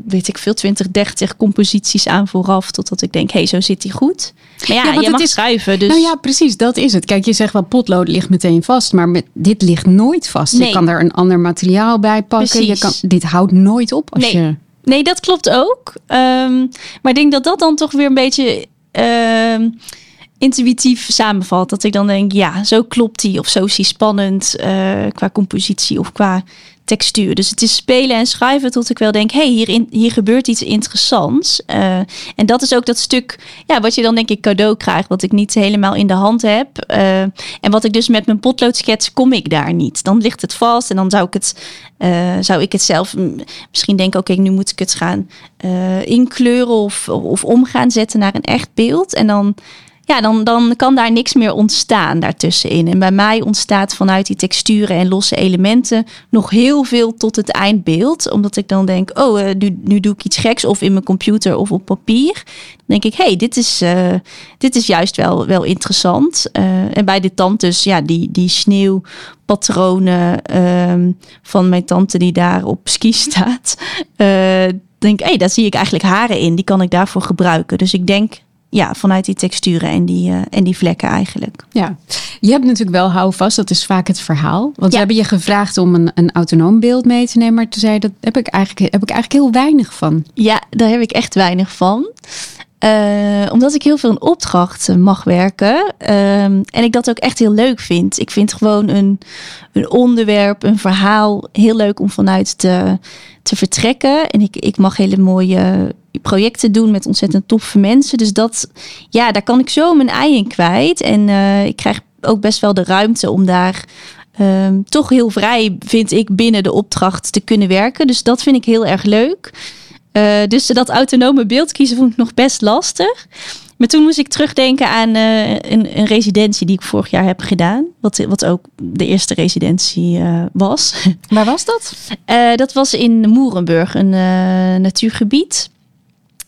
weet ik veel, 20, 30 composities aan vooraf. Totdat ik denk, hé, hey, zo zit die goed. Maar ja, ja je mag is, schrijven. Dus... Nou ja, precies, dat is het. Kijk, je zegt wel, potlood ligt meteen vast. Maar met, dit ligt nooit vast. Nee. Je kan er een ander materiaal bij pakken. Je kan, dit houdt nooit op als nee. je... Nee, dat klopt ook. Um, maar ik denk dat dat dan toch weer een beetje uh, intuïtief samenvalt. Dat ik dan denk, ja, zo klopt die. Of zo is die spannend uh, qua compositie of qua textuur. Dus het is spelen en schrijven tot ik wel denk, hé, hey, hier, hier gebeurt iets interessants. Uh, en dat is ook dat stuk, ja, wat je dan denk ik cadeau krijgt, wat ik niet helemaal in de hand heb. Uh, en wat ik dus met mijn potloodskets kom ik daar niet. Dan ligt het vast en dan zou ik het, uh, zou ik het zelf misschien denken, oké, nu moet ik het gaan inkleuren of, of gaan zetten naar een echt beeld. En dan ja, dan, dan kan daar niks meer ontstaan daartussenin. En bij mij ontstaat vanuit die texturen en losse elementen nog heel veel tot het eindbeeld. Omdat ik dan denk, oh, uh, nu, nu doe ik iets geks of in mijn computer of op papier. Dan denk ik, hey, dit is, uh, dit is juist wel, wel interessant. Uh, en bij de tantes, ja, die, die sneeuwpatronen um, van mijn tante die daar op ski staat. denk hé, hey, daar zie ik eigenlijk haren in. Die kan ik daarvoor gebruiken. Dus ik denk ja, vanuit die texturen en die, uh, en die vlekken eigenlijk. Ja, je hebt natuurlijk wel houvast, dat is vaak het verhaal. Want we hebben je gevraagd om een, een autonoom beeld mee te nemen, maar toen zei dat heb ik, eigenlijk, heb ik eigenlijk heel weinig van. Ja, daar heb ik echt weinig van. Uh, omdat ik heel veel in opdracht mag werken. Uh, en ik dat ook echt heel leuk vind. Ik vind gewoon een, een onderwerp, een verhaal heel leuk om vanuit te, te vertrekken. En ik, ik mag hele mooie projecten doen met ontzettend toffe mensen. Dus dat, ja, daar kan ik zo mijn ei in kwijt. En uh, ik krijg ook best wel de ruimte om daar um, toch heel vrij, vind ik, binnen de opdracht te kunnen werken. Dus dat vind ik heel erg leuk. Uh, dus dat autonome beeld kiezen vond ik nog best lastig. Maar toen moest ik terugdenken aan uh, een, een, residentie die ik vorig jaar heb gedaan. Wat, wat ook de eerste residentie uh, was. Waar was dat? Dat was in Moerenburg, een natuurgebied.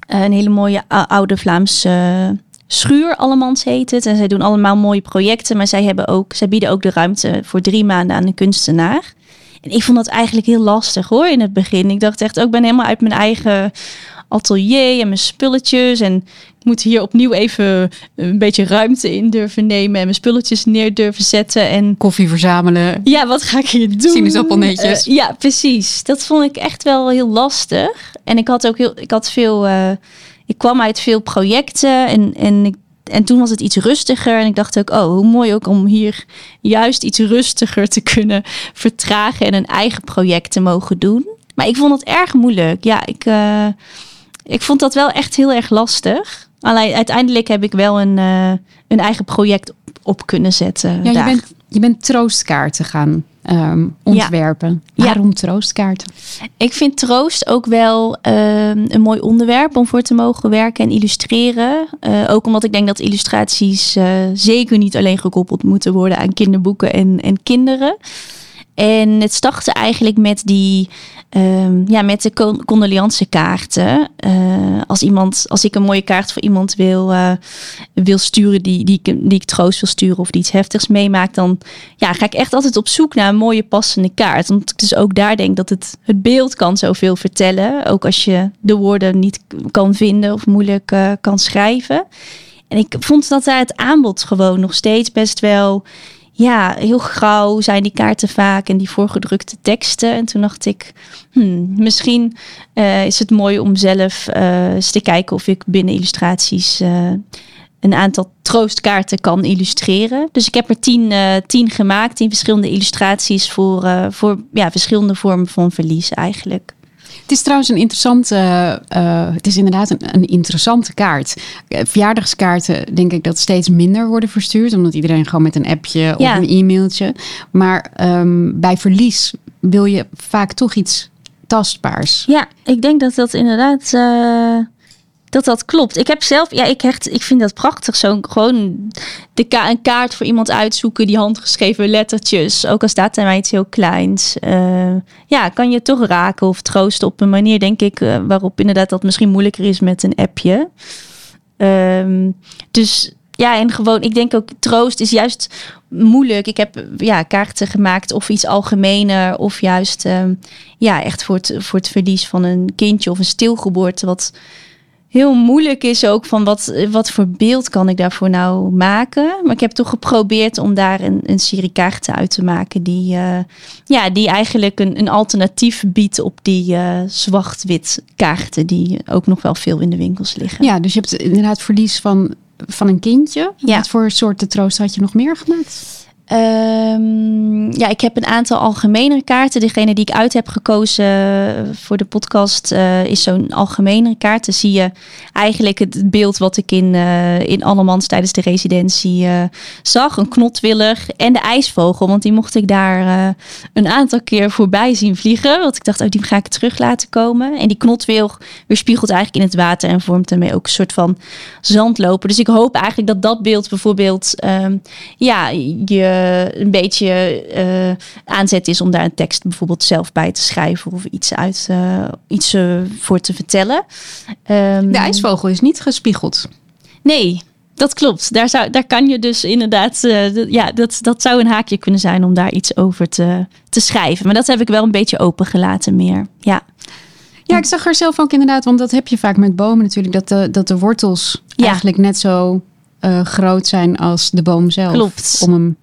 een hele mooie oude Vlaamse schuur, Allemans heet het. En zij doen allemaal mooie projecten. Maar zij, hebben ook, zij bieden ook de ruimte voor drie maanden aan een kunstenaar. En ik vond dat eigenlijk heel lastig hoor in het begin. Ik dacht echt, ook oh, ben helemaal uit mijn eigen atelier en mijn spulletjes. En ik moet hier opnieuw even een beetje ruimte in durven nemen en mijn spulletjes neer durven zetten. En koffie verzamelen. Ja, wat ga ik hier doen? Sinaasappelnetjes. Uh, ja, precies. Dat vond ik echt wel heel lastig. En ik had ook heel, ik had veel, uh, ik kwam uit veel projecten en, en ik en toen was het iets rustiger. En ik dacht ook, oh, hoe mooi ook om hier juist iets rustiger te kunnen vertragen en een eigen project te mogen doen. Maar ik vond het erg moeilijk. Ja, ik, uh, ik vond dat wel echt heel erg lastig. Alleen uiteindelijk heb ik wel een, uh, een eigen project op kunnen zetten. Ja, je bent, je bent troostkaarten gaan um, ontwerpen. Ja. Waarom troostkaarten? Ik vind troost ook wel um, een mooi onderwerp om voor te mogen werken en illustreren. Uh, ook omdat ik denk dat illustraties uh, zeker niet alleen gekoppeld moeten worden aan kinderboeken en, en kinderen. En het startte eigenlijk met die Um, ja, met de con condoleancekaarten. Uh, als, iemand, als ik een mooie kaart voor iemand wil, uh, wil sturen, die, die, die ik troost wil sturen of die iets heftigs meemaakt, dan ja, ga ik echt altijd op zoek naar een mooie passende kaart. Want ik dus ook daar denk dat het, het beeld kan zoveel vertellen. Ook als je de woorden niet kan vinden of moeilijk uh, kan schrijven. En ik vond dat daar het aanbod gewoon nog steeds best wel ja, heel grauw zijn die kaarten vaak en die voorgedrukte teksten. En toen dacht ik, hmm, misschien uh, is het mooi om zelf uh, eens te kijken of ik binnen illustraties uh, een aantal troostkaarten kan illustreren. Dus ik heb er tien, tien gemaakt, tien verschillende illustraties voor, voor ja, verschillende vormen van verlies eigenlijk. Het is trouwens een interessante, uh, het is inderdaad een, een interessante kaart. Uh, verjaardagskaarten denk ik dat steeds minder worden verstuurd, omdat iedereen gewoon met een appje of ja. een e-mailtje. Maar um, bij verlies wil je vaak toch iets tastbaars. Ja, ik denk dat dat inderdaad. Uh dat dat klopt. Ik heb zelf, ja, ik, hecht, ik vind dat prachtig. Zo gewoon de een kaart voor iemand uitzoeken, die handgeschreven lettertjes. Ook al staat er mij iets heel kleins. Uh, ja, kan je toch raken of troosten op een manier, denk ik, uh, waarop inderdaad dat misschien moeilijker is met een appje. Um, dus ja, en gewoon, ik denk ook troost is juist moeilijk. Ik heb ja, kaarten gemaakt of iets algemener, of juist um, ja, echt voor het, voor het verlies van een kindje of een stilgeboorte. Wat heel moeilijk is ook van wat, wat voor beeld kan ik daarvoor nou maken. Maar ik heb toch geprobeerd om daar een, een serie kaarten uit te maken die, uh, ja, die eigenlijk een, een alternatief biedt op die uh, zwart-wit kaarten die ook nog wel veel in de winkels liggen. Ja, dus je hebt inderdaad verlies van, van een kindje. Ja. Wat voor soorten troost had je nog meer gemaakt? Ehm, ja, ik heb een aantal algemene kaarten. Degene die ik uit heb gekozen voor de podcast uh, is zo'n algemene kaart. Dan zie je eigenlijk het beeld wat ik in, uh, in Annemans tijdens de residentie uh, zag. Een knotwillig en de ijsvogel. Want die mocht ik daar een aantal keer voorbij zien vliegen. Want ik dacht, oh, die ga ik terug laten komen. En die knotwilg weerspiegelt eigenlijk in het water en vormt daarmee ook een soort van zandloper. Dus ik hoop eigenlijk dat dat beeld bijvoorbeeld um, ja, je een beetje uh, aanzet is om daar een tekst bijvoorbeeld zelf bij te schrijven of iets uit uh, iets voor te vertellen. Um, de ijsvogel is niet gespiegeld. Nee, dat klopt. Daar, zou, daar kan je dus inderdaad, ja, dat, dat zou een haakje kunnen zijn om daar iets over te, te schrijven. Maar dat heb ik wel een beetje opengelaten meer. Ja. Ja, ik zag er zelf ook inderdaad, want dat heb je vaak met bomen natuurlijk, dat de, dat de wortels ja. eigenlijk net zo uh, groot zijn als de boom zelf. Klopt. Om hem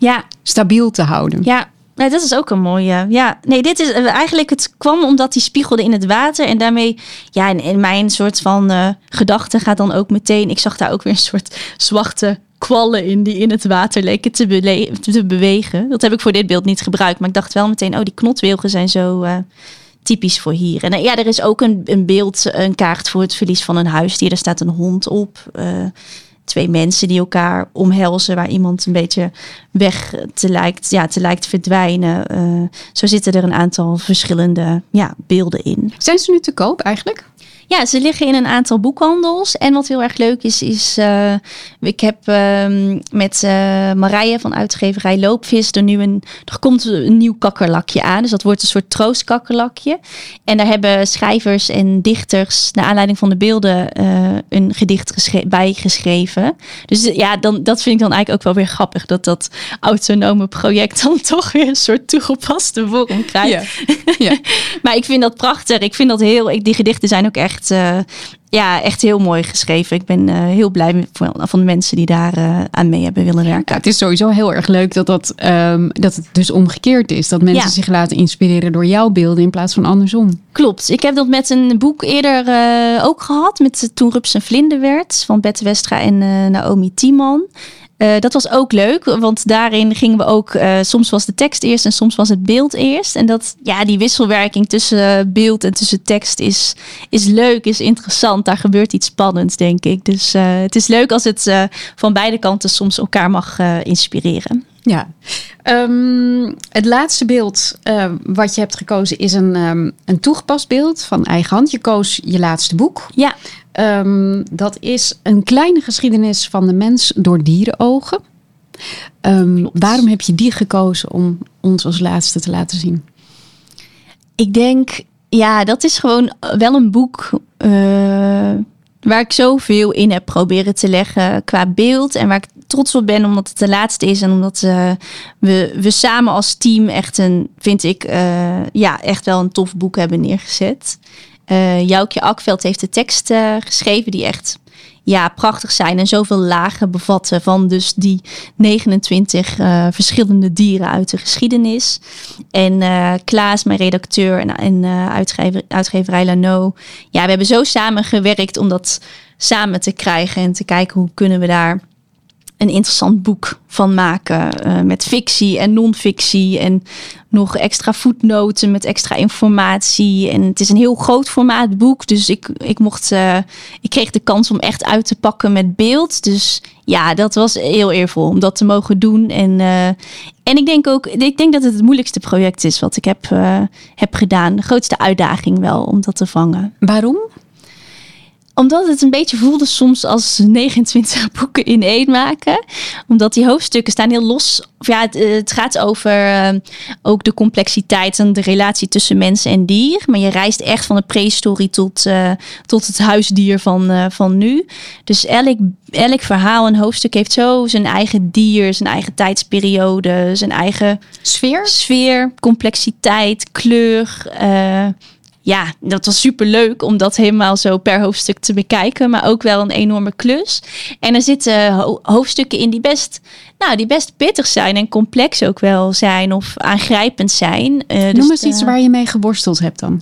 ja. stabiel te houden. Ja, Nee, dat is ook een mooie. Ja, nee, dit is eh, eigenlijk. Het kwam omdat die spiegelde in het water. En daarmee, ja, in, in mijn soort van uh, gedachte gaat dan ook meteen. Ik zag daar ook weer een soort zwarte kwallen in die in het water leken te, te bewegen. Dat heb ik voor dit beeld niet gebruikt. Maar ik dacht wel meteen, oh, die knotwilgen zijn zo uh, typisch voor hier. En ja, er is ook een, een beeld, een kaart voor het verlies van een huisdier. Er staat een hond op. Twee mensen die elkaar omhelzen, waar iemand een beetje weg te lijkt, ja, te lijkt verdwijnen. Uh, zo zitten er een aantal verschillende ja, beelden in. Zijn ze nu te koop eigenlijk? Ja, ze liggen in een aantal boekhandels. En wat heel erg leuk is, is uh, ik heb uh, met uh, Marije van uitgeverij Loopvis er nu een, er komt een nieuw kakkerlakje aan. Dus dat wordt een soort troostkakkerlakje. En daar hebben schrijvers en dichters, naar aanleiding van de beelden, uh, een gedicht geschre bijgeschreven. Dus ja, dan, dat vind ik dan eigenlijk ook wel weer grappig, dat dat autonome project dan toch weer een soort toegepaste vorm krijgt. Ja. ja. maar ik vind dat prachtig. Ik vind dat heel, ik, die gedichten zijn ook echt echt, uh, ja, echt heel mooi geschreven. Ik ben uh, heel blij van, van de mensen die daar uh, aan mee hebben willen werken. Ja, het is sowieso heel erg leuk dat, dat, um, dat het dus omgekeerd is. Dat mensen ja. zich laten inspireren door jouw beelden in plaats van andersom. Klopt. Ik heb dat met een boek eerder ook gehad. Met Toen Rups en Vlinder werd van Bette Westra en Naomi Tiemann. Uh, dat was ook leuk, want daarin gingen we ook, uh, soms was de tekst eerst en soms was het beeld eerst. En dat, ja, die wisselwerking tussen beeld en tussen tekst is, is leuk, is interessant. Daar gebeurt iets spannends, denk ik. Dus uh, het is leuk als het van beide kanten soms elkaar mag inspireren. Ja, um, het laatste beeld wat je hebt gekozen is een, um, een toegepast beeld van eigen hand. Je koos je laatste boek. Ja. Um, dat is een kleine geschiedenis van de mens door dierenogen. Um, waarom heb je die gekozen om ons als laatste te laten zien? Ik denk, ja, dat is gewoon wel een boek uh, waar ik zoveel in heb proberen te leggen qua beeld. En waar ik trots op ben omdat het de laatste is. En omdat uh, we, we samen als team echt een, vind ik, uh, ja, echt wel een tof boek hebben neergezet. Uh, Joukje Akveld heeft de tekst uh, geschreven die echt ja, prachtig zijn en zoveel lagen bevatten van dus die 29 uh, eh, verschillende dieren uit de geschiedenis. En Klaas, mijn redacteur en, en uitgever, uitgeverij Lano, ja, we hebben zo samengewerkt om dat samen te krijgen en te kijken hoe kunnen we daar een interessant boek van maken. Uh, met fictie en non-fictie. En nog extra voetnoten met extra informatie. En het is een heel groot formaat boek. Dus ik, ik mocht. Uh, ik kreeg de kans om echt uit te pakken met beeld. Dus ja, dat was heel eervol om dat te mogen doen. En, uh, en ik denk ook, ik denk dat het het moeilijkste project is wat ik heb, heb gedaan. De grootste uitdaging wel om dat te vangen. Waarom? Omdat het een beetje voelde soms als 29 boeken in één maken. Omdat die hoofdstukken staan heel los. Of ja, het, eh, het gaat over uh, ook de complexiteit en de relatie tussen mens en dier. Maar je reist echt van de prehistorie tot, uh, tot het huisdier van, uh, van nu. Dus elk, elk verhaal en hoofdstuk heeft zo zijn eigen dier, zijn eigen tijdsperiode, zijn eigen sfeer, sfeer complexiteit, kleur ja, dat was super leuk om dat helemaal zo per hoofdstuk te bekijken. Maar ook wel een enorme klus. En er zitten hoofdstukken in die best, nou, die best pittig zijn en complex ook wel zijn of aangrijpend zijn. Uh, Noem dus eens iets waar je mee geworsteld hebt dan.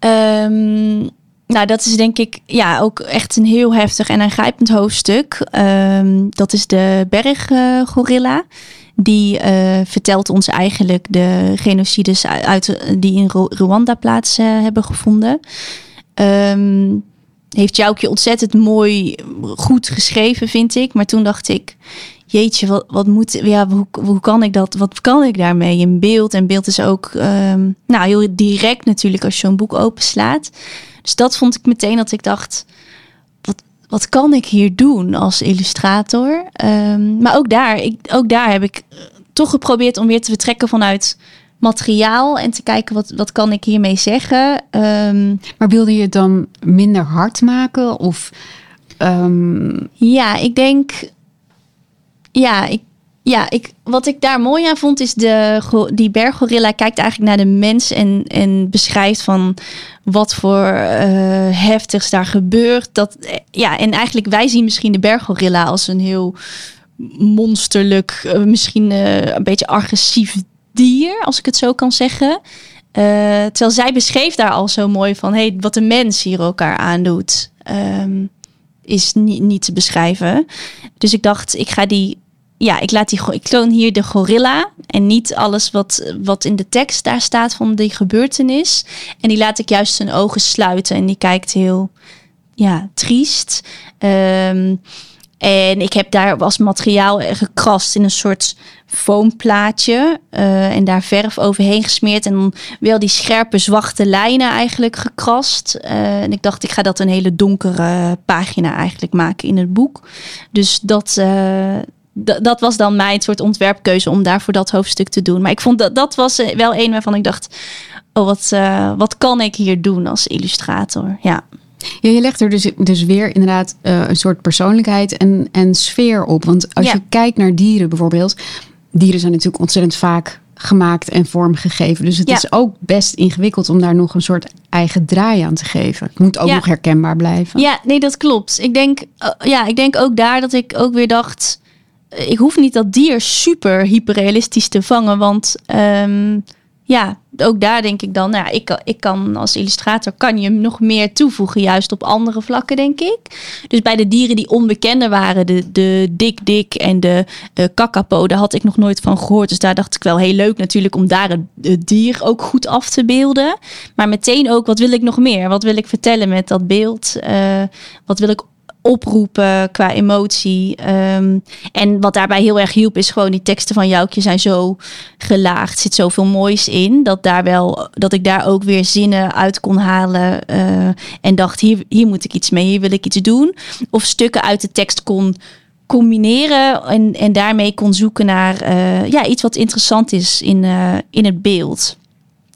Um, nou, dat is denk ik ja, ook echt een heel heftig en aangrijpend hoofdstuk. Ehm, dat is de berggorilla. die uh, vertelt ons eigenlijk de genocides uit, die in Rwanda plaats uh, hebben gevonden. Um, heeft Joukje ontzettend mooi, goed geschreven, vind ik. Maar toen dacht ik, jeetje, wat, wat moet, ja, hoe, hoe kan ik dat, wat kan ik daarmee in beeld? En beeld is ook, um, nou, heel direct natuurlijk als je zo'n boek openslaat. Dus dat vond ik meteen dat ik dacht, wat, wat kan ik hier doen als illustrator? Um, maar ook daar, ik, ook daar heb ik toch geprobeerd om weer te vertrekken vanuit materiaal en te kijken wat, wat kan ik hiermee zeggen. Um, maar wilde je het dan minder hard maken? Of, um... Ja, ik denk. Ja, ik, ja ik, wat ik daar mooi aan vond is de, die berggorilla kijkt eigenlijk naar de mens en, en beschrijft van wat voor uh, heftigs daar gebeurt. Dat, ja, en eigenlijk wij zien misschien de berggorilla als een heel monsterlijk, uh, misschien een beetje agressief dier, als ik het zo kan zeggen. Terwijl zij beschreef daar al zo mooi van, hey, wat de mens hier elkaar aandoet, um, is niet, niet te beschrijven. Dus ik dacht, ik ga die, ja, ik laat die, ik toon hier de gorilla en niet alles wat, wat in de tekst daar staat van die gebeurtenis. En die laat ik juist zijn ogen sluiten en die kijkt heel, ja, triest. Um, en ik heb daar als materiaal gekrast in een soort foamplaatje. Uh, en daar verf overheen gesmeerd. En dan wel die scherpe, zwarte lijnen eigenlijk gekrast. Uh, en ik dacht, ik ga dat een hele donkere pagina eigenlijk maken in het boek. Dus dat, uh, dat was dan mijn soort ontwerpkeuze om daarvoor dat hoofdstuk te doen. Maar ik vond dat dat was wel een waarvan ik dacht: oh, wat, wat kan ik hier doen als illustrator? Ja. Ja, je legt er dus, dus weer inderdaad uh, een soort persoonlijkheid en, en sfeer op. Want als je kijkt naar dieren bijvoorbeeld, dieren zijn natuurlijk ontzettend vaak gemaakt en vormgegeven. Dus het is ook best ingewikkeld om daar nog een soort eigen draai aan te geven. Het moet ook nog herkenbaar blijven. Ja, nee, dat klopt. Ik denk, uh, ja, ik denk ook daar dat ik ook weer dacht. Eh, ik hoef niet dat dier super hyperrealistisch te vangen. Want um, ja, ook daar denk ik dan, nou, ik, ik kan als illustrator kan je nog meer toevoegen, juist op andere vlakken, denk ik. Dus bij de dieren die onbekender waren, de, de dik dik en de uh, kakapo, daar had ik nog nooit van gehoord. Dus daar dacht ik wel heel leuk natuurlijk om daar het, dier ook goed af te beelden. Maar meteen ook, wat wil ik nog meer? Wat wil ik vertellen met dat beeld? Uh, wat wil ik oproepen qua emotie. Um, en wat daarbij heel erg hielp, is gewoon die teksten van Joukje zijn zo gelaagd. zit zoveel moois in. Dat, daar wel, dat ik daar ook weer zinnen uit kon halen. Uh, en dacht, hier, hier moet ik iets mee, hier wil ik iets doen. Of stukken uit de tekst kon combineren en, en daarmee kon zoeken naar uh, ja, iets wat interessant is in, uh, in het beeld.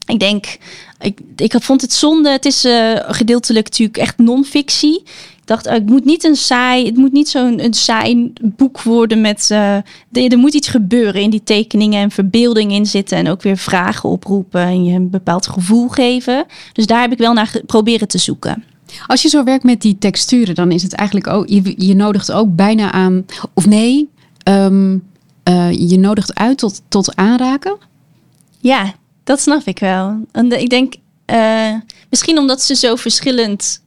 Ik denk, ik, ik vond het zonde. Het is uh, gedeeltelijk natuurlijk echt non-fictie dacht, oh, ik moet niet een saai, het moet niet zo'n een saai boek worden met, uh, er moet iets gebeuren in die tekeningen en verbeelding in zitten en ook weer vragen oproepen en je een bepaald gevoel geven. Dus daar heb ik wel naar proberen te zoeken. Als je zo werkt met die texturen, dan is het eigenlijk ook, je, je nodigt ook bijna aan, of nee, um, uh, je nodigt uit tot, tot aanraken? Ja, dat snap ik wel. En ik denk, uh, misschien omdat ze zo verschillend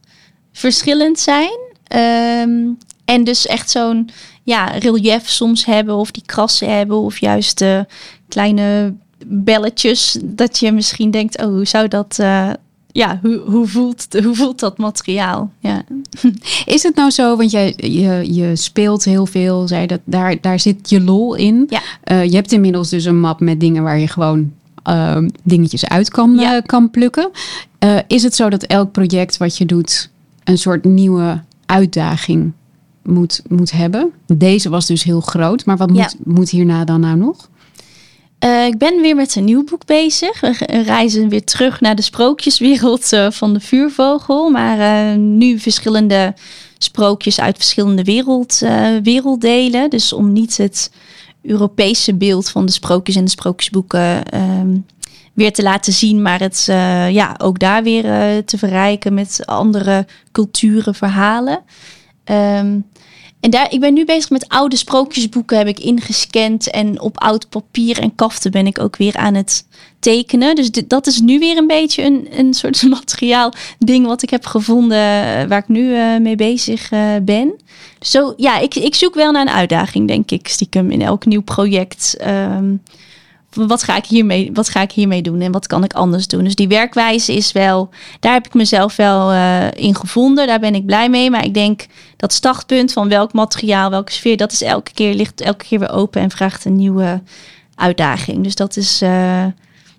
verschillend zijn. Um, en dus echt zo'n ja, relief soms hebben, of die krassen hebben, of juist de kleine belletjes. Dat je misschien denkt, oh, hoe zou dat. Uh, ja, hoe, hoe, voelt, hoe voelt dat materiaal? Ja. Is het nou zo, want jij, je, je speelt heel veel, zei dat, daar, daar zit je lol in. Ja. Uh, je hebt inmiddels dus een map met dingen waar je gewoon uh, dingetjes uit kan, ja. kan plukken. is het zo dat elk project wat je doet een soort nieuwe uitdaging moet, moet hebben. Deze was dus heel groot, maar wat moet, moet hierna dan nou nog? Uh, ik ben weer met een nieuw boek bezig. We reizen weer terug naar de sprookjeswereld uh, van de vuurvogel. Maar uh, nu verschillende sprookjes uit verschillende wereld, werelddelen. Dus om niet het Europese beeld van de sprookjes en de sprookjesboeken ehm, weer te laten zien, maar het uh, ja, ook daar weer uh, te verrijken met andere culturen, verhalen. Um, En daar, ik ben nu bezig met oude sprookjesboeken, heb ik ingescand. En op oud papier en kaften ben ik ook weer aan het tekenen. Dus dat is nu weer een beetje een, een soort materiaal ding wat ik heb gevonden eh, waar ik nu uh, mee bezig uh, ben. Dus zo, ja, ik, ik zoek wel naar een uitdaging, denk ik, stiekem in elk nieuw project. Um, wat ga, ik hiermee, wat ga ik hiermee doen en wat kan ik anders doen? Dus die werkwijze is wel, daar heb ik mezelf wel uh, in gevonden. Daar ben ik blij mee. Maar ik denk dat startpunt van welk materiaal, welke sfeer, dat is elke keer, ligt elke keer weer open en vraagt een nieuwe uitdaging. Dus dat is. Uh,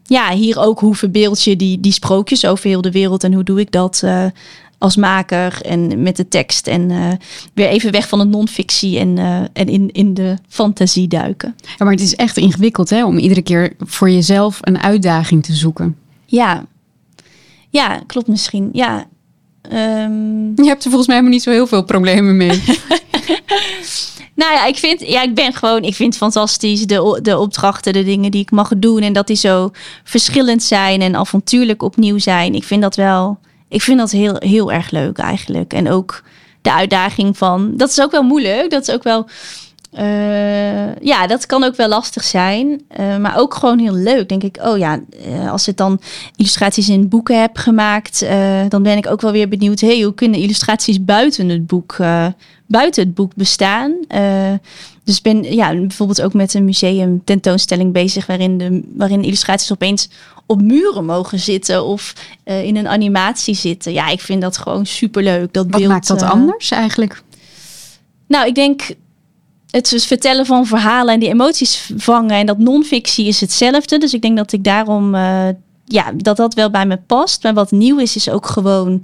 ja, hier ook hoe verbeeld je die, die sprookjes over heel de wereld en hoe doe ik dat uh, als maker en met de tekst. En uh, weer even weg van de non-fictie en, uh, en in, in de fantasie duiken. Ja, maar het is echt ingewikkeld hè, om iedere keer voor jezelf een uitdaging te zoeken. Ja, ja klopt misschien. Ja. Um... Je hebt er volgens mij helemaal niet zo heel veel problemen mee. Nou ja, ik vind, ja, ik ben gewoon, ik vind fantastisch de, de opdrachten, de dingen die ik mag doen en dat die zo verschillend zijn en avontuurlijk opnieuw zijn. Ik vind dat wel, ik vind dat heel, heel erg leuk eigenlijk. En ook de uitdaging van, dat is ook wel moeilijk, dat is ook wel, uh, ja, dat kan ook wel lastig zijn, uh, maar ook gewoon heel leuk. Denk ik, oh ja, uh, als ik dan illustraties in boeken heb gemaakt, dan ben ik ook wel weer benieuwd, hey, hoe kunnen illustraties buiten het boek, buiten het boek bestaan? Dus ben ja, bijvoorbeeld ook met een museum tentoonstelling bezig, waarin, de, waarin illustraties opeens op muren mogen zitten of in een animatie zitten. Ja, ik vind dat gewoon superleuk. Dat Wat beeld, maakt dat anders eigenlijk? Nou, ik denk het vertellen van verhalen en die emoties vangen. En dat non-fictie is hetzelfde. Dus ik denk dat ik daarom, uh, ja, dat dat wel bij me past. Maar wat nieuw is, is ook gewoon,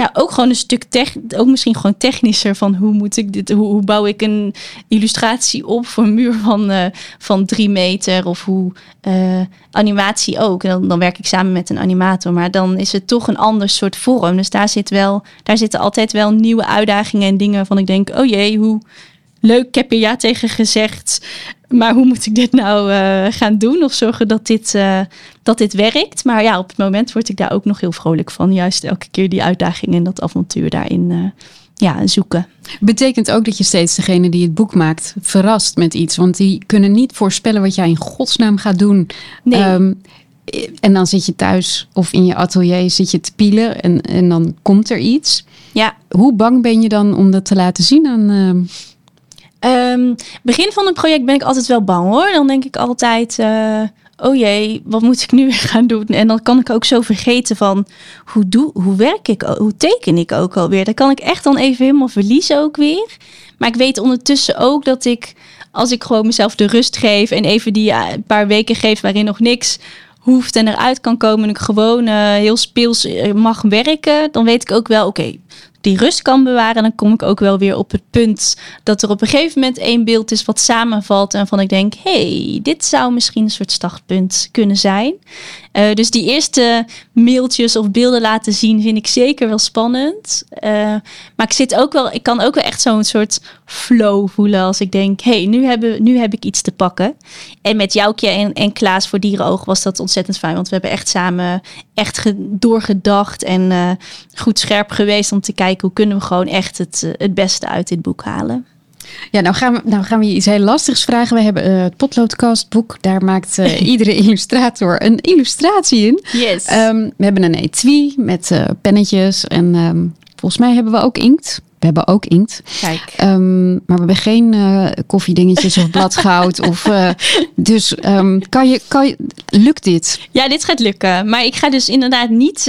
nou, ook gewoon een stuk tech, ook misschien gewoon technischer van hoe moet ik dit, hoe, hoe bouw ik een illustratie op voor een muur van, uh, van drie meter of hoe uh, animatie ook. Dan, dan werk ik samen met een animator, maar dan is het toch een ander soort vorm. Dus daar zit wel, daar zitten altijd wel nieuwe uitdagingen en dingen van ik denk, oh jee, hoe leuk, ik heb er ja tegen gezegd. Maar hoe moet ik dit nou uh, gaan doen? Of zorgen dat dit, uh, dat dit werkt? Maar ja, op het moment word ik daar ook nog heel vrolijk van. Juist elke keer die uitdaging en dat avontuur daarin uh, ja, zoeken. Betekent ook dat je steeds degene die het boek maakt verrast met iets. Want die kunnen niet voorspellen wat jij in godsnaam gaat doen. Nee. Um, en dan zit je thuis of in je atelier zit je te pielen en, en dan komt er iets. Ja. Hoe bang ben je dan om dat te laten zien aan Um, begin van een project ben ik altijd wel bang hoor. Dan denk ik altijd, uh, oh jee, wat moet ik nu weer gaan doen? En dan kan ik ook zo vergeten van, hoe, doe, hoe werk ik, hoe teken ik ook alweer? Dan kan ik echt dan even helemaal verliezen ook weer. Maar ik weet ondertussen ook dat ik, als ik gewoon mezelf de rust geef en even die uh, paar weken geef waarin nog niks hoeft en eruit kan komen en ik gewoon uh, heel speels mag werken, dan weet ik ook wel, oké, die rust kan bewaren, dan kom ik ook wel weer op het punt dat er op een gegeven moment één beeld is wat samenvalt en van ik denk, hey, dit zou misschien een soort startpunt kunnen zijn. Uh, dus die eerste mailtjes of beelden laten zien vind ik zeker wel spannend. Uh, maar ik zit ook wel, ik kan ook wel echt zo'n soort flow voelen als ik denk, hey, nu, hebben, nu heb ik iets te pakken. En met Joukje en, en Klaas voor Dierenoog was dat ontzettend fijn, want we hebben echt samen echt doorgedacht en uh, goed scherp geweest om te kijken hoe kunnen we gewoon echt het, het beste uit dit boek halen. Ja, nou gaan, we, nou gaan we je iets heel lastigs vragen. We hebben uh, het potloodkastboek. Daar maakt uh, iedere illustrator een illustratie in. Yes. Um, we hebben een etui met uh, pennetjes. En um, volgens mij hebben we ook inkt. We hebben ook inkt. Kijk. Um, maar we hebben geen koffiedingetjes of bladgoud. of, dus kan je, kan je, lukt dit? Ja, dit gaat lukken. Maar ik ga dus inderdaad niet,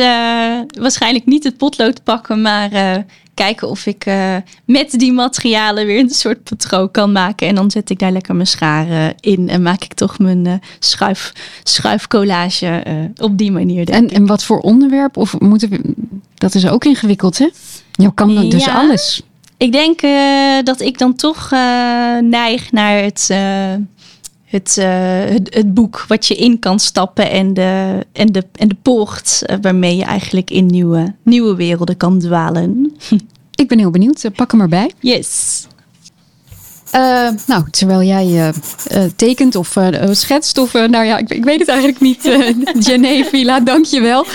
waarschijnlijk niet het potlood pakken, maar kijken of ik met die materialen weer een soort patroon kan maken. En dan zet ik daar lekker mijn schaar in en maak ik toch mijn schuif, schuifcollage op die manier. En, en wat voor onderwerp? Of moeten we, dat is ook ingewikkeld, hè? Je kan dan dus alles. Ik denk uh, dat ik dan toch uh, neig naar het, uh, het, het, het, boek wat je in kan stappen en de, en de, en de poort waarmee je eigenlijk in nieuwe, nieuwe werelden kan dwalen. ik ben heel benieuwd. Pak hem erbij. Yes. Uh, nou, terwijl jij uh, uh, tekent of schetst of nou ja, ik, ik, weet het eigenlijk niet. Genevila, dankjewel.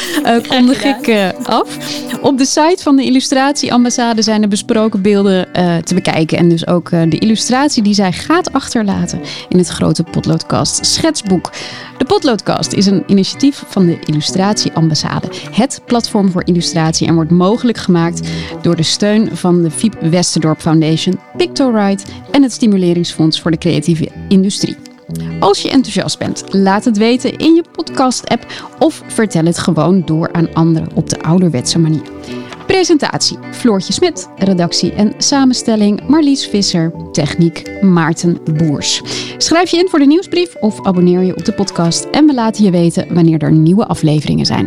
kondig ik af. Op de site van de illustratieambassade zijn de besproken beelden te bekijken. En dus ook de illustratie die zij gaat achterlaten in het grote potloodkast schetsboek. De Potloodcast is een initiatief van de Illustratieambassade, het platform voor illustratie, en wordt mogelijk gemaakt door de steun van de Fiep Westerdorp Foundation, Pictorite en het Stimuleringsfonds voor de Creatieve Industrie. Als je enthousiast bent, laat het weten in je podcast-app of vertel het gewoon door aan anderen op de ouderwetse manier. Presentatie Floortje Smit, redactie en samenstelling Marlies Visser, techniek Maarten Boers. Schrijf je in voor de nieuwsbrief of abonneer je op de podcast en we laten je weten wanneer er nieuwe afleveringen zijn.